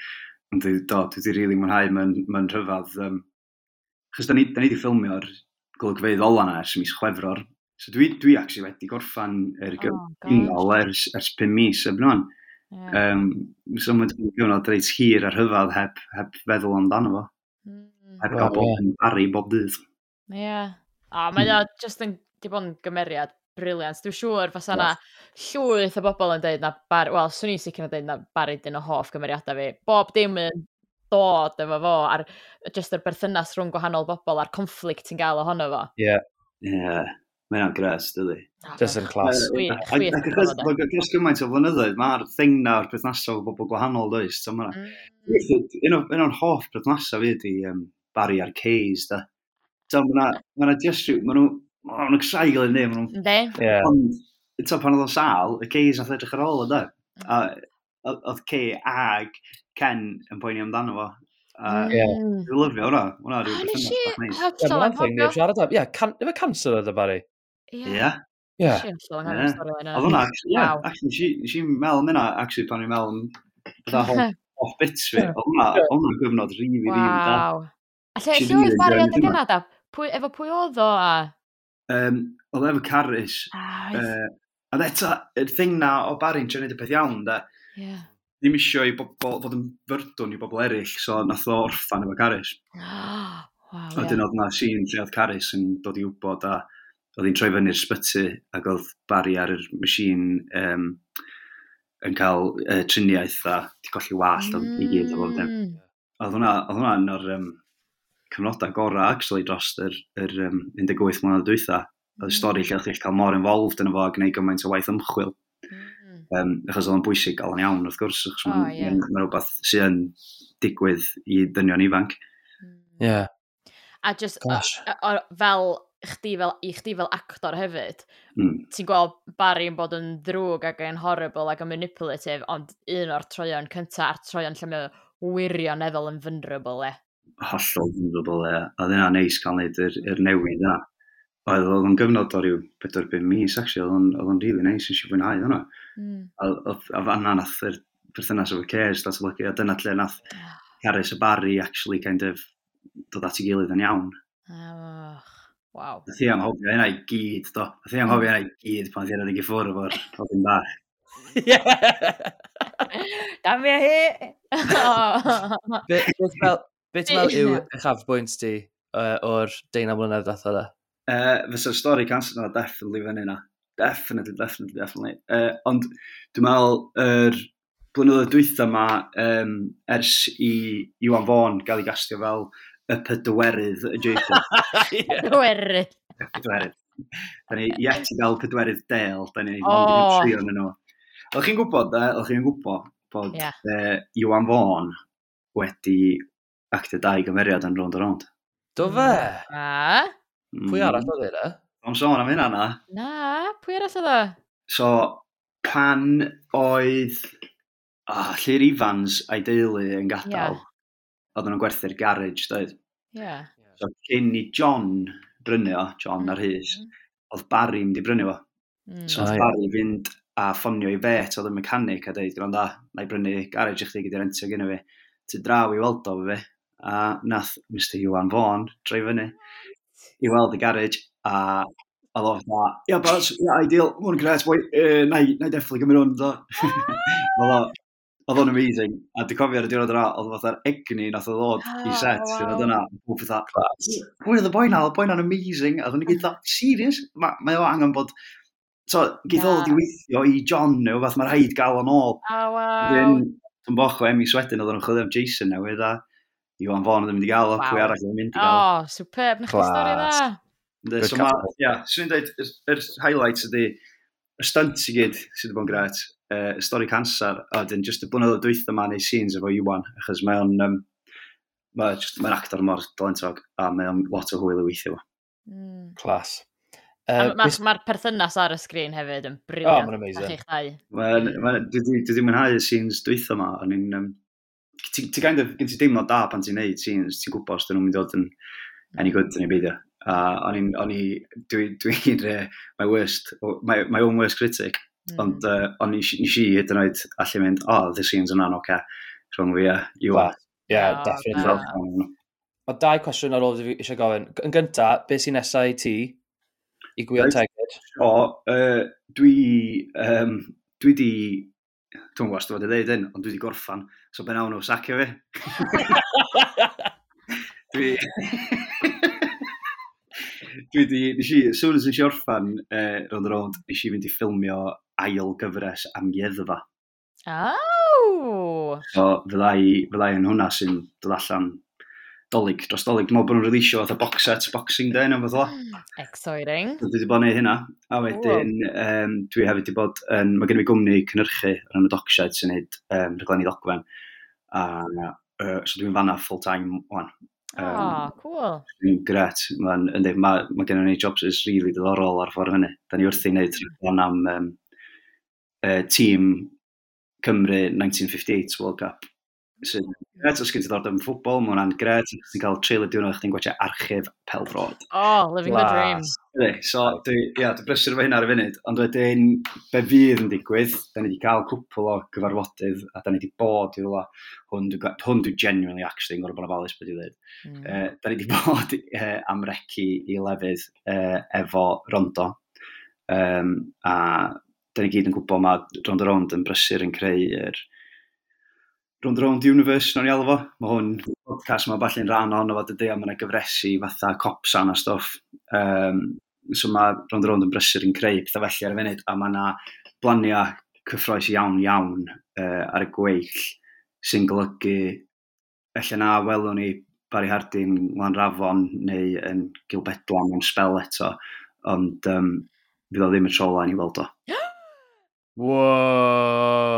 Ond dwi, do, dwi wedi really mwynhau mae'n ma rhyfedd. Um, chos da ni, da ni wedi ffilmio'r golygfeidd ola na ers mis chwefror. So dwi, dwi actually wedi gorffan yr er oh, gyngol ers, ers 5 mis ebnon. Yeah. Um, so mae'n dwi'n gyfnod reit hir ar rhyfedd heb, heb feddwl amdano fo. Mm. Heb gael well, bod yn yeah. Bob dydd. Ie. Yeah. O, oh, mae hmm. o mm. just yn, di bod yn gymeriad briliant. Dwi'n siŵr fas yna llwyth o bobl yn dweud na bar... Wel, swn i'n sicr yn dweud na bari dyn o hoff gymeriadau fi. Bob dim yn dod efo fo ar jyst yr berthynas rhwng gwahanol bobl a'r conflict ti'n gael ohono fo. Ie, yeah. ie. Yeah. Mae hynna'n gres, dydi. Just yn clas. Ac achos gymaint o flynyddoedd, mae'r thing na o'r perthnasol o bobl gwahanol, does? So, mm. Un o'n hoff perthnasau fi ydi um, Barry a'r Cays, da. So, mae'na ma just rhyw, mae nhw, ma nhw'n exail yn ddim. Ynddi? Ond, to pan oedd o'n sal, y Cays nath edrych ar ôl ynddo. Mm. A oedd Ce ag Ken yn poeni amdano fo. Dwi'n mm. lyfio hwnna. Hwnna dwi'n ah, beth yna. Hynny'n siarad am. Ie, efo cancer oedd y bari. Ie. Ie. Oedd hwnna, ie, actually, nes i'n mel am hynna, actually, pan i'n mel am bydda hwn off bits fi. Oedd hwnna gyfnod rili, rili da. Wow. A lle oedd bari oedd y gynnad, efo pwy oedd o a um, oedd efo Carys. Ah, uh, a eto, y thing na o Barry'n Barin, Johnny, y peth iawn, da. Yeah. Ddim isio i bobl, fod yn fyrdwn i bobl eraill, so nath o orffan efo Carys. Oh, ah, wow, a dyn oedd yeah. na sîn lle oedd Carys yn dod i wybod a oedd hi'n troi fyny'r sbyty ac oedd Barry ar yr machine um, yn cael uh, triniaeth a di colli wallt mm. i gyd o fod. Mm. Oedd hwnna, oedd hwnna yn o'r um, cyfnodau gorau actually dros yr, yr um, 18 mlynedd dwytha. Oedd y mm. stori lle chi'ch cael mor involved yn efo a gwneud gymaint o waith ymchwil. Mm. Um, achos oedd o'n bwysig gael yn iawn wrth gwrs, achos oh, mae'n yeah. ma rhywbeth sy'n yn digwydd i dynion ifanc. Mm. Ie. Yeah. A just Gosh. o, o, fel chdi fel, i chdi fel actor hefyd, mm. ti'n gweld Barry yn bod yn ddrwg ac yn horrible ac yn manipulative, ond un o'r troion cyntaf a'r troion lle mae wirioneddol yn vulnerable e hollol vulnerable e. A oedd hynna neis cael neud yr, yr newid yna. Oedd oedd o'n gyfnod o ryw 4-5 mis, actually, oedd o'n rili neis, nes i fwynhau hwnna. Mm. A, a fanna nath yr perthynas efo Cares datblygu, a dyna lle nath Carys y Barry actually kind of dod at ei gilydd yn iawn. Oh, wow. Nath i anghofio hynna i gyd, do. Nath i anghofio hynna i gyd pan ddyn nhw'n ffwrdd efo'r robin bach. Dam i hi! Beth fel, Be ti'n meddwl yw eich afbwynt ti uh, o'r deunaw mlynedd dath o da? Uh, Fysa'r stori cancer yna, definitely fan yna. Definitely, definitely, definitely. Uh, ond dwi'n meddwl, yr er blynyddoedd dwytha yma, um, ers i Iwan Fawn gael ei gastio fel y pedwerydd y Jacob. Pedwerydd. Pedwerydd. Da ni yet i gael pedwerydd del, da ni oh. trio yn nhw. Oedd chi'n gwybod, da, oedd chi'n gwybod bod yeah. uh, Iwan Fawn wedi actio dau gymeriad yn rownd o rownd. Do fe? Na. Pwy arall mm. oedd e? da? Am sôn am hynna na. Na, pwy arall oedd e? So, pan oedd oh, Llyr Ifans a'i deulu yn gadael, yeah. oedden nhw'n gwerthu'r garage, dweud. Yeah. So, cyn i John brynu o, John mm, ar hys, mm. oedd Barry mynd i brynu o. Mm. So, oedd Barry fynd a ffonio i fet oedd y mechanic a dweud, gwranda, na i brynu garage i chdi gyda'r rentio gyda fi. Ti draw i weld o fi, a nath Mr Iwan Fawn droi fyny i weld y garage a a lot of that. Yeah, but that's yeah, ideal. One gret, boi, Uh, na, na, definitely gymryd hwn, do. Fel Oedd o'n amazing. A di cofio ar y diwrnod yna, oedd fatha'r egni nath o ddod i set. Oh, wow. Oedd yna, pob fatha, pwy oedd y boi na? Oedd boi na'n amazing. A ddyn ni gyda, serious? Mae o angen bod... So, gyda yeah. di weithio i John neu, fath mae'n rhaid gael o'n ôl. Oh, wow. Dyn, yn boch o Emi Sweden, oedd o'n chwilio am Jason newydd. A Iwan Fawn mynd i gael o, pwy arall yn ddim wedi gael. O, oh, superb, na chi stori dda. Ynddi, so ma, ia, swn i'n dweud, yr highlights ydy, y stunt i gyd sydd wedi bod yn gret, y stori cancer, a dyn just y blynyddoedd dwytho ma neu scenes efo Iwan, achos mae o'n, um, mae mae'n actor mor dalentog, a mae o'n lot o hwyl i weithio fo. Mm. Clas. Uh, Mae'r ma perthynas ar y sgrin hefyd yn briliant. Oh, mae'n amazing. Mae'n, dwi wedi mwynhau y scenes dwytho ma, o'n i'n, um, ti, ti kind of, gen ti deimlo da pan ti'n neud scenes, ti'n gwybod os dyn nhw'n mynd i ddod yn any good yn ei beidio. A o'n i'n, o'n i, dwi'n, dwi, dwi, my worst, my, my own worst critic, mm. ond uh, o'n i, nes i hyd yn oed allu mynd, oh, the scenes yna'n oce, rhwng fi a you are. Yeah, definitely. Mae dau cwestiwn ar ôl fi eisiau gofyn. Yn gynta, beth sy'n nesaf i ti i gwylio tegyd? O, uh, dwi... Um, dwi di... Dwi'n gwybod os dwi'n dweud hyn, ond dwi di gorffan So be nawn nhw sacio fi. dwi... dwi di, nes i, soon as nes i orffan uh, round the round, nes i fynd i ffilmio ail gyfres am ieddfa. Oh! So fydda i, fydda i yn hwnna sy'n dod allan dolyg, dros dolyg. Dwi'n meddwl bod nhw'n releasio oedd y box set Boxing Day neu fath o. Mm, exciting. So, dwi wedi bod yn neud hynna. A wedyn, um, dwi hefyd wedi bod, um, mae gen i gwmni cynhyrchu yn y docshed sy'n neud um, rhaglenni ddogfen. A uh, so dwi'n fanna full-time o'n. Um, oh, cool. Dwi'n gret. Mae'n ma, ma, ma gen ni jobs is really diddorol ar ffordd hynny. Da ni wrthi'n neud rhan am um, uh, tîm Cymru 1958 World Cup sy'n gret, os gen ti ddod yn ffwbol, mae hwnna'n gret, os ti'n cael trailer diwrnod, chdi'n gwachio archif pelfrod. Oh, living wow. the dream. Ydy, so, dwi, ia, dwi'n brysur fo hynna ar y funud, ond wedyn, be fydd yn digwydd, da ni wedi cael cwpl o gyfarfodydd, a da ni wedi bod i rwla, hwn dwi'n dwi genuinely actually yn gorau bod yn ofalus beth i ddweud. Mm. Uh, da ni wedi bod uh, am recu i lefydd uh, efo Rondo, um, a da ni gyd yn gwybod mae Rondo Rond yn brysur yn creu'r er, Round Round Universe, nawn ni alw fo. Mae hwn, podcast mae falle'n rhan o'n fod ydy, a mae'n gyfresu fatha copsan a stwff. Um, so mae Round Round yn brysur yn creu pethau felly ar y funud, a mae yna blaniau cyffroes iawn iawn uh, ar y gweill sy'n golygu efallai na welwn ni Barry Hardin, Lan Rafon neu yn Gilbedlan yn spel eto, ond um, fydd o ddim y tro i weld o. Wow!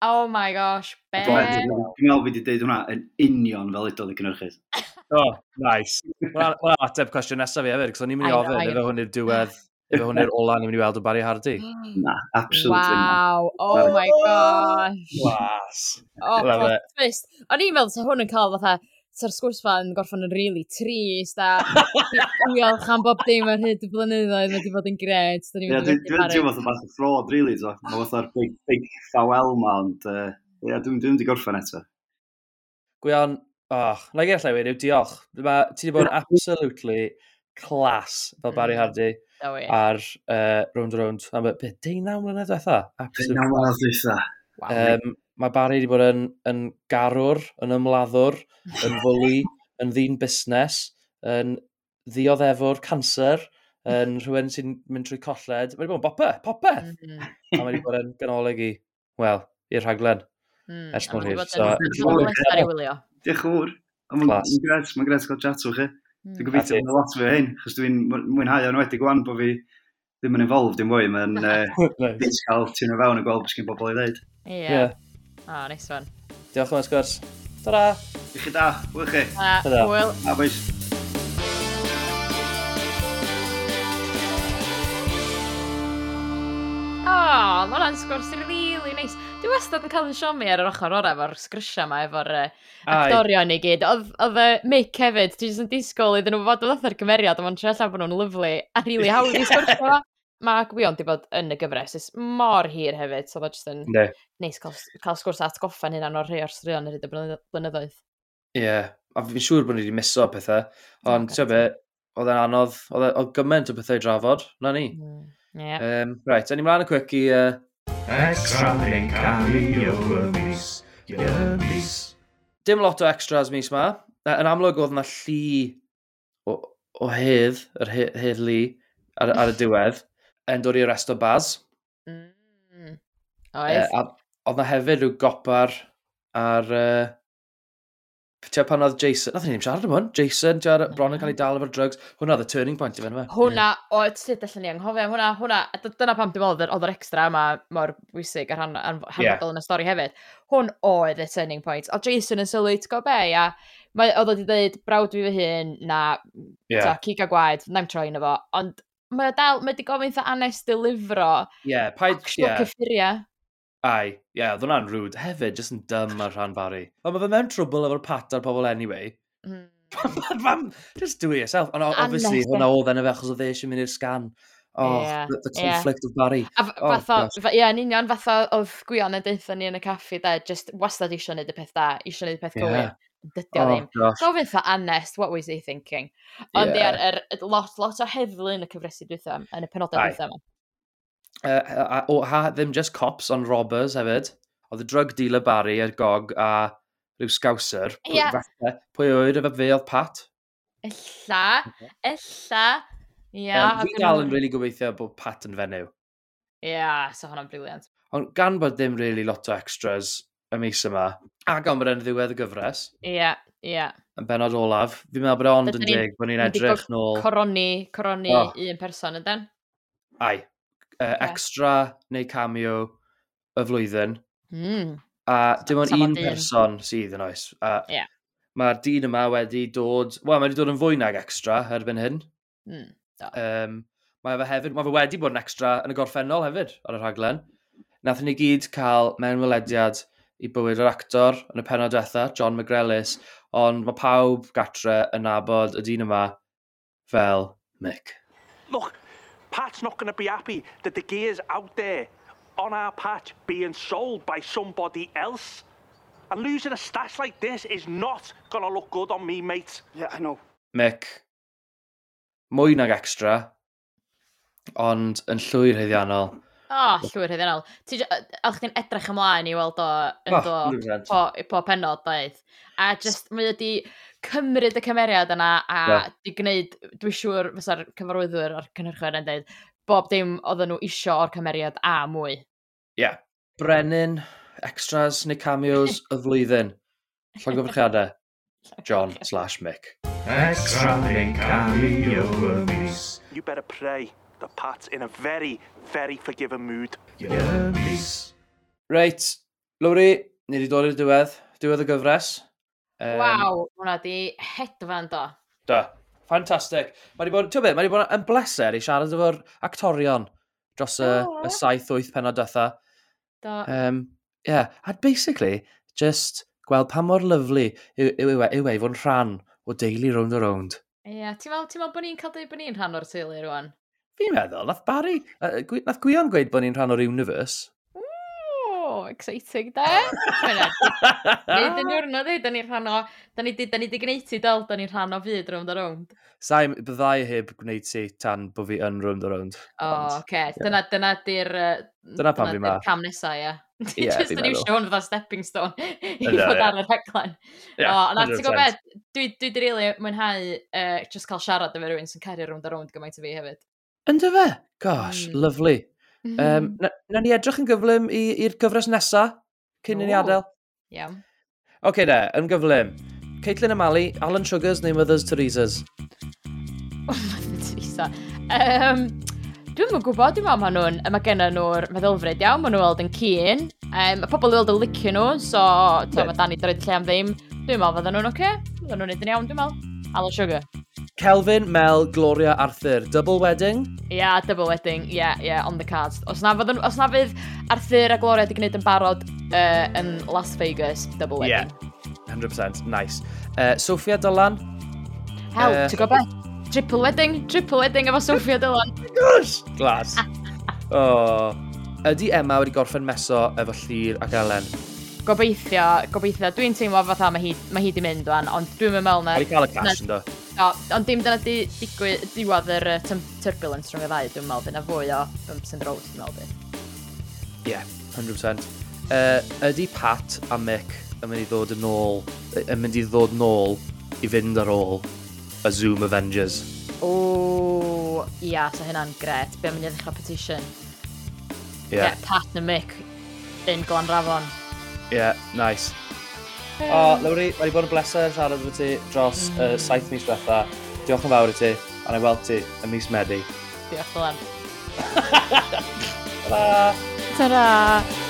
Oh my gosh, be? Dwi'n meddwl fi wedi dweud hwnna yn union fel edodd y gynnyrchus. oh, nice. Mae'n ateb cwestiwn nesaf fi hefyd, cos o'n i'n mynd i ofyn efo hwn i'r diwedd, efo hwn i'r ola ni'n mynd i weld o Barry Hardy. Mm. Na, absolutely Wow, oh my gosh. Was. Oh, Love twist. O'n i'n meddwl sa hwn yn cael fatha ta'r sgwrs fa yn gorffan yn really trist a diolch am bob dim ar hyd y blynyddoedd wedi bod yn gred. Dwi'n teimlo bach o ffrod, really. So. Mae fatha'r big, big ffawel ma, ond uh, yeah, dwi'n dwi wedi gorffan eto. Gwion, oh, na i allai wedi, diolch. Mae, ti wedi bod yn absolutely class fel Barry mm. Hardy oh, yeah. ar uh, Round Round. Am beth, 19 mlynedd diwetha? 19 mlynedd diwetha. Wow. Um, mae Barry wedi bod yn, yn garwr, yn ymladdwr, yn fwli, yn ddyn busnes, yn ddioddefwr cancer, yn rhywun sy'n mynd trwy colled. Mae wedi bod yn bopeth, popeth! Mm -hmm. A mae wedi bod yn ganolig i, wel, i'r rhaglen. Mm, Ers mor hir. Diolch yn fawr. Mae'n gres, mae'n gres gael chat o chi. Dwi'n gobeithio bod lot fwy hyn, chos dwi'n mwynhau o'n wedi gwan bod fi ddim yn involved dim mwy. mae'n uh, cael ti'n o fewn a gweld beth sy'n bobl i ddeud. Ie. Yeah. yeah. O, oh, nice one. Diolch yn fawr sgwrs. Ta-ra! I chi da, wyl chi. Ta-ra. Wyl. A bwys. Oh, mae hwnna'n sgwrs really nice. Dwi wastad yn cael yn siomi ar yr ochr orau efo'r sgrisiau yma, efo'r uh, actorion i gyd. Oedd y Mick hefyd, dwi jyst yn disgwyl iddyn nhw fod o ddoth ar cymeriad, ond tre'n llawn bod nhw'n lyflu a rili really hawdd i sgwrsio mae Gwion di bod yn y gyfres ys mor hir hefyd, so mae jyst yn ne. neis cael, cael sgwrs atgoffa'n hynna'n o'r rhai o'r straeon yr hyd y blynyddoedd. Ie, yeah. a fi'n siŵr bod ni wedi miso pethau, ond ti'n be, oedd e'n anodd, oedd e, gymaint o bethau i drafod, na ni. Hmm, ie. Yeah. Um, right, a'n mlaen y cwic i... Uh... Extra yn cael ei o'r mis, mis. Dim lot o extras mis ma. Yn amlwg oedd yna llu o, o hedd, yr hedd, hedd lu, ar, ar y diwedd yn dod i'r rest o baz. Mm. Oedd? E, oedd na hefyd rhyw gopa'r ar... Uh, Tia pan oedd Jason, nath ni'n siarad am hwn, Jason, tia bron yn cael ei mm. dal efo'r drugs, hwnna oedd y turning point i fe, fe. Hwna, o, sut allan ni anghofio, hwnna, hwnna, dyna pam dim oedd yr extra yma mor bwysig ar han, hanfodol yn y stori hefyd. Hwn oedd y turning point. O, Jason yn sylwi, ti'n be, a mae, oedd wedi dweud, brawd fi fy hun, na, yeah. ta, cig a gwaed, na'n troi yna fo, ond mae o dal, mae wedi gofyn eitha anes dilifro. Ie, yeah, paid... Yeah. cyffuriau. Ai, ie, yeah, oedd hwnna'n rwyd. Hefyd, jyst yn dym ar rhan fari. Ond mae fe mewn trwbl efo'r pat ar pobl anyway. Mm. just do it yourself. Ond obviously, hwnna oedd yn efe achos oedd e eisiau mynd i'r sgan. Oh, yeah, the, the conflict yeah. of Barry. A oh, fatho, ie, yeah, yn union, fatho oedd Gwion yn deitha ni yn y caffi, da, just wastad eisiau wneud y peth da, eisiau wneud y peth yeah. gywir dydy o oh, ddim. Gosh. Gofyn fydd honest, what was he thinking? Ond yeah. ie, er, lot, lot o heddlu yn y cyfresu dwi'n yn y penodau dwi'n yma. Uh, o, ha, ddim just cops, ond robbers hefyd. Oedd y drug dealer Barry, a'r gog, a rhyw scouser. Yeah. Pwy oed efo fe oedd Pat? Ella, ella. Ia. Um, fi dal yn really gobeithio bod Pat yn fenyw. Ia, yeah, so hwnna'n briliant. Ond gan bod ddim really lot o extras, y mis yma. A gan bod e'n ddiwedd y gyfres. Ie, yeah, ie. Yeah. Yn benod olaf. Fi'n meddwl bod e ond yn dig bod ni'n edrych nôl... Coroni, coroni oh. un person ydyn. Ai. Uh, yeah. Extra neu cameo y flwyddyn. Mm. A dim ond un person sydd yn oes. A yeah. Mae'r dyn yma wedi dod... Wel, mae wedi dod yn fwy nag extra erbyn hyn. Mm, um, mae fe hefyd... Mae fe wedi bod yn extra yn y gorffennol hefyd ar y rhaglen. Nath ni gyd cael mewnwelediad... Mm i bywyd yr actor yn y penod diwetha, John McGrellis, ond mae pawb gatre yn nabod y dyn yma fel Mick. Look, Pat's not going to be happy that the gear's out there on our patch being sold by somebody else. And losing a stash like this is not going to look good on me, mate. Yeah, I know. Mick, mwy nag extra, ond yn llwyr heddiannol O, oh, llwyr hyddiannol. Oedd chdi'n edrych ymlaen i weld o yn oh, dod po, po penod daeth. A just, mae wedi cymryd y cymeriad yna a yeah. di gwneud, dwi'n siŵr fysa'r cyfarwyddwyr o'r cynhyrchwyr yn dweud, bob dim oedden nhw isio o'r cymeriad a mwy. Ie. Yeah. Brenin, extras neu cameos y flwyddyn. Llongyfrchiadau. John slash Mick. Extra neu cameo y mis. You better pray the Pats in a very, very forgiving mood. Yes. Reit, Lowry, ni wedi dod i'r diwedd. Diwedd y gyfres. Um, Waw, hwnna di hedfan do. Da. Fantastic. Mae wedi bod, ti'n byd, mae wedi bod yn bleser i siarad efo'r actorion dros y, y 7-8 penod dytha. Da. Um, yeah. A basically, just gweld pa mor lyflu yw, yw, yw, e, yw, yw, yw, yw, yw, yw, yw, yw, yw, yw, yw, Ie, yeah, ti'n meddwl, ti'n meddwl bod ni'n cael dweud bod ni'n rhan o'r teulu rwan? Fi'n meddwl, nath Barry, uh, gwy, nath Gwion gweud bod ni'n rhan o'r universe. Ooh, exciting, de? Nid yn yw'r da ni'n rhan o, da ni wedi ni gwneud ti dal, da ni'n rhan o fyd round a round. Sa'i, byddai heb gwneud ti tan bod fi yn round a round. O, oh, okay. dyna, dyna di'r... Dyna pan fi ma. cam nesa, ie. Yeah, Just yn iwsio hwn fatha stepping stone i fod ar y rhaglen. Yeah, o, na, ti'n gwybod beth, dwi, dwi di rili mwynhau uh, just cael siarad efo rhywun sy'n cario rownd a rownd gymaint o fi hefyd. Ynddo fe? Gosh, mm. lovely. Mm. Um, na, na ni edrych yn gyflym i'r gyfres nesa cyn i ni adael. Iawn. Oce okay, de, yn gyflym. Caitlin Amali, Alan Sugars neu Mothers Teresa's? Oh, Teresa. Um, Dwi'n yn gwybod, dwi'n meddwl maen nhw'n, mae gen nhw'r meddylfryd iawn, maen nhw weld yn cyn. Um, mae pobl weld yn licio nhw, so to, mae Dani drwy'n lle am ddim. Dwi'n meddwl fydden nhw'n oce, okay. fydden nhw'n neud yn iawn, dwi'n meddwl. Alan Sugar. Kelvin, Mel, Gloria, Arthur. Double wedding? Ia, yeah, double wedding. Yeah, yeah, on the cards. Os na, fydd, os na fydd Arthur a Gloria wedi gwneud yn barod uh, yn Las Vegas, double wedding. Yeah, 100%. Nice. Uh, Sophia Dylan? Hel, uh, ti'n gwybod? Triple wedding, triple wedding efo Sophia Dylan. Gosh! Glas. oh. Ydy Emma wedi gorffen meso efo Llyr ac Elen? gobeithio, gobeithio, dwi'n teimlo fatha mae hi, mae hi di mynd o'n, ond dwi'n meddwl na... Mae'n cael y cash ynddo. No, ond dim dyna di, digwy, diwad yr uh, turbulence rhwng y ddau, dwi'n meddwl, dyna fwy o bumps and roads, dwi'n meddwl. Ie, yeah, 100%. Uh, ydy Pat a Mick yn mynd i ddod yn ôl, yn mynd i ddod yn ôl i fynd ar ôl y Zoom Avengers? O, ia, so hynna'n gret. Be'n mynd i ddechrau petition? Yeah. Get Pat and Mick in Glanrafon yeah, nice. Hey. O, Lowri, wedi bod yn bleser siarad efo ti dros mm. uh, saith mis diwetha. Diolch yn fawr i ti, a na i weld ti ym mis Medi. Diolch yn fawr. Ta-ra! Ta-ra!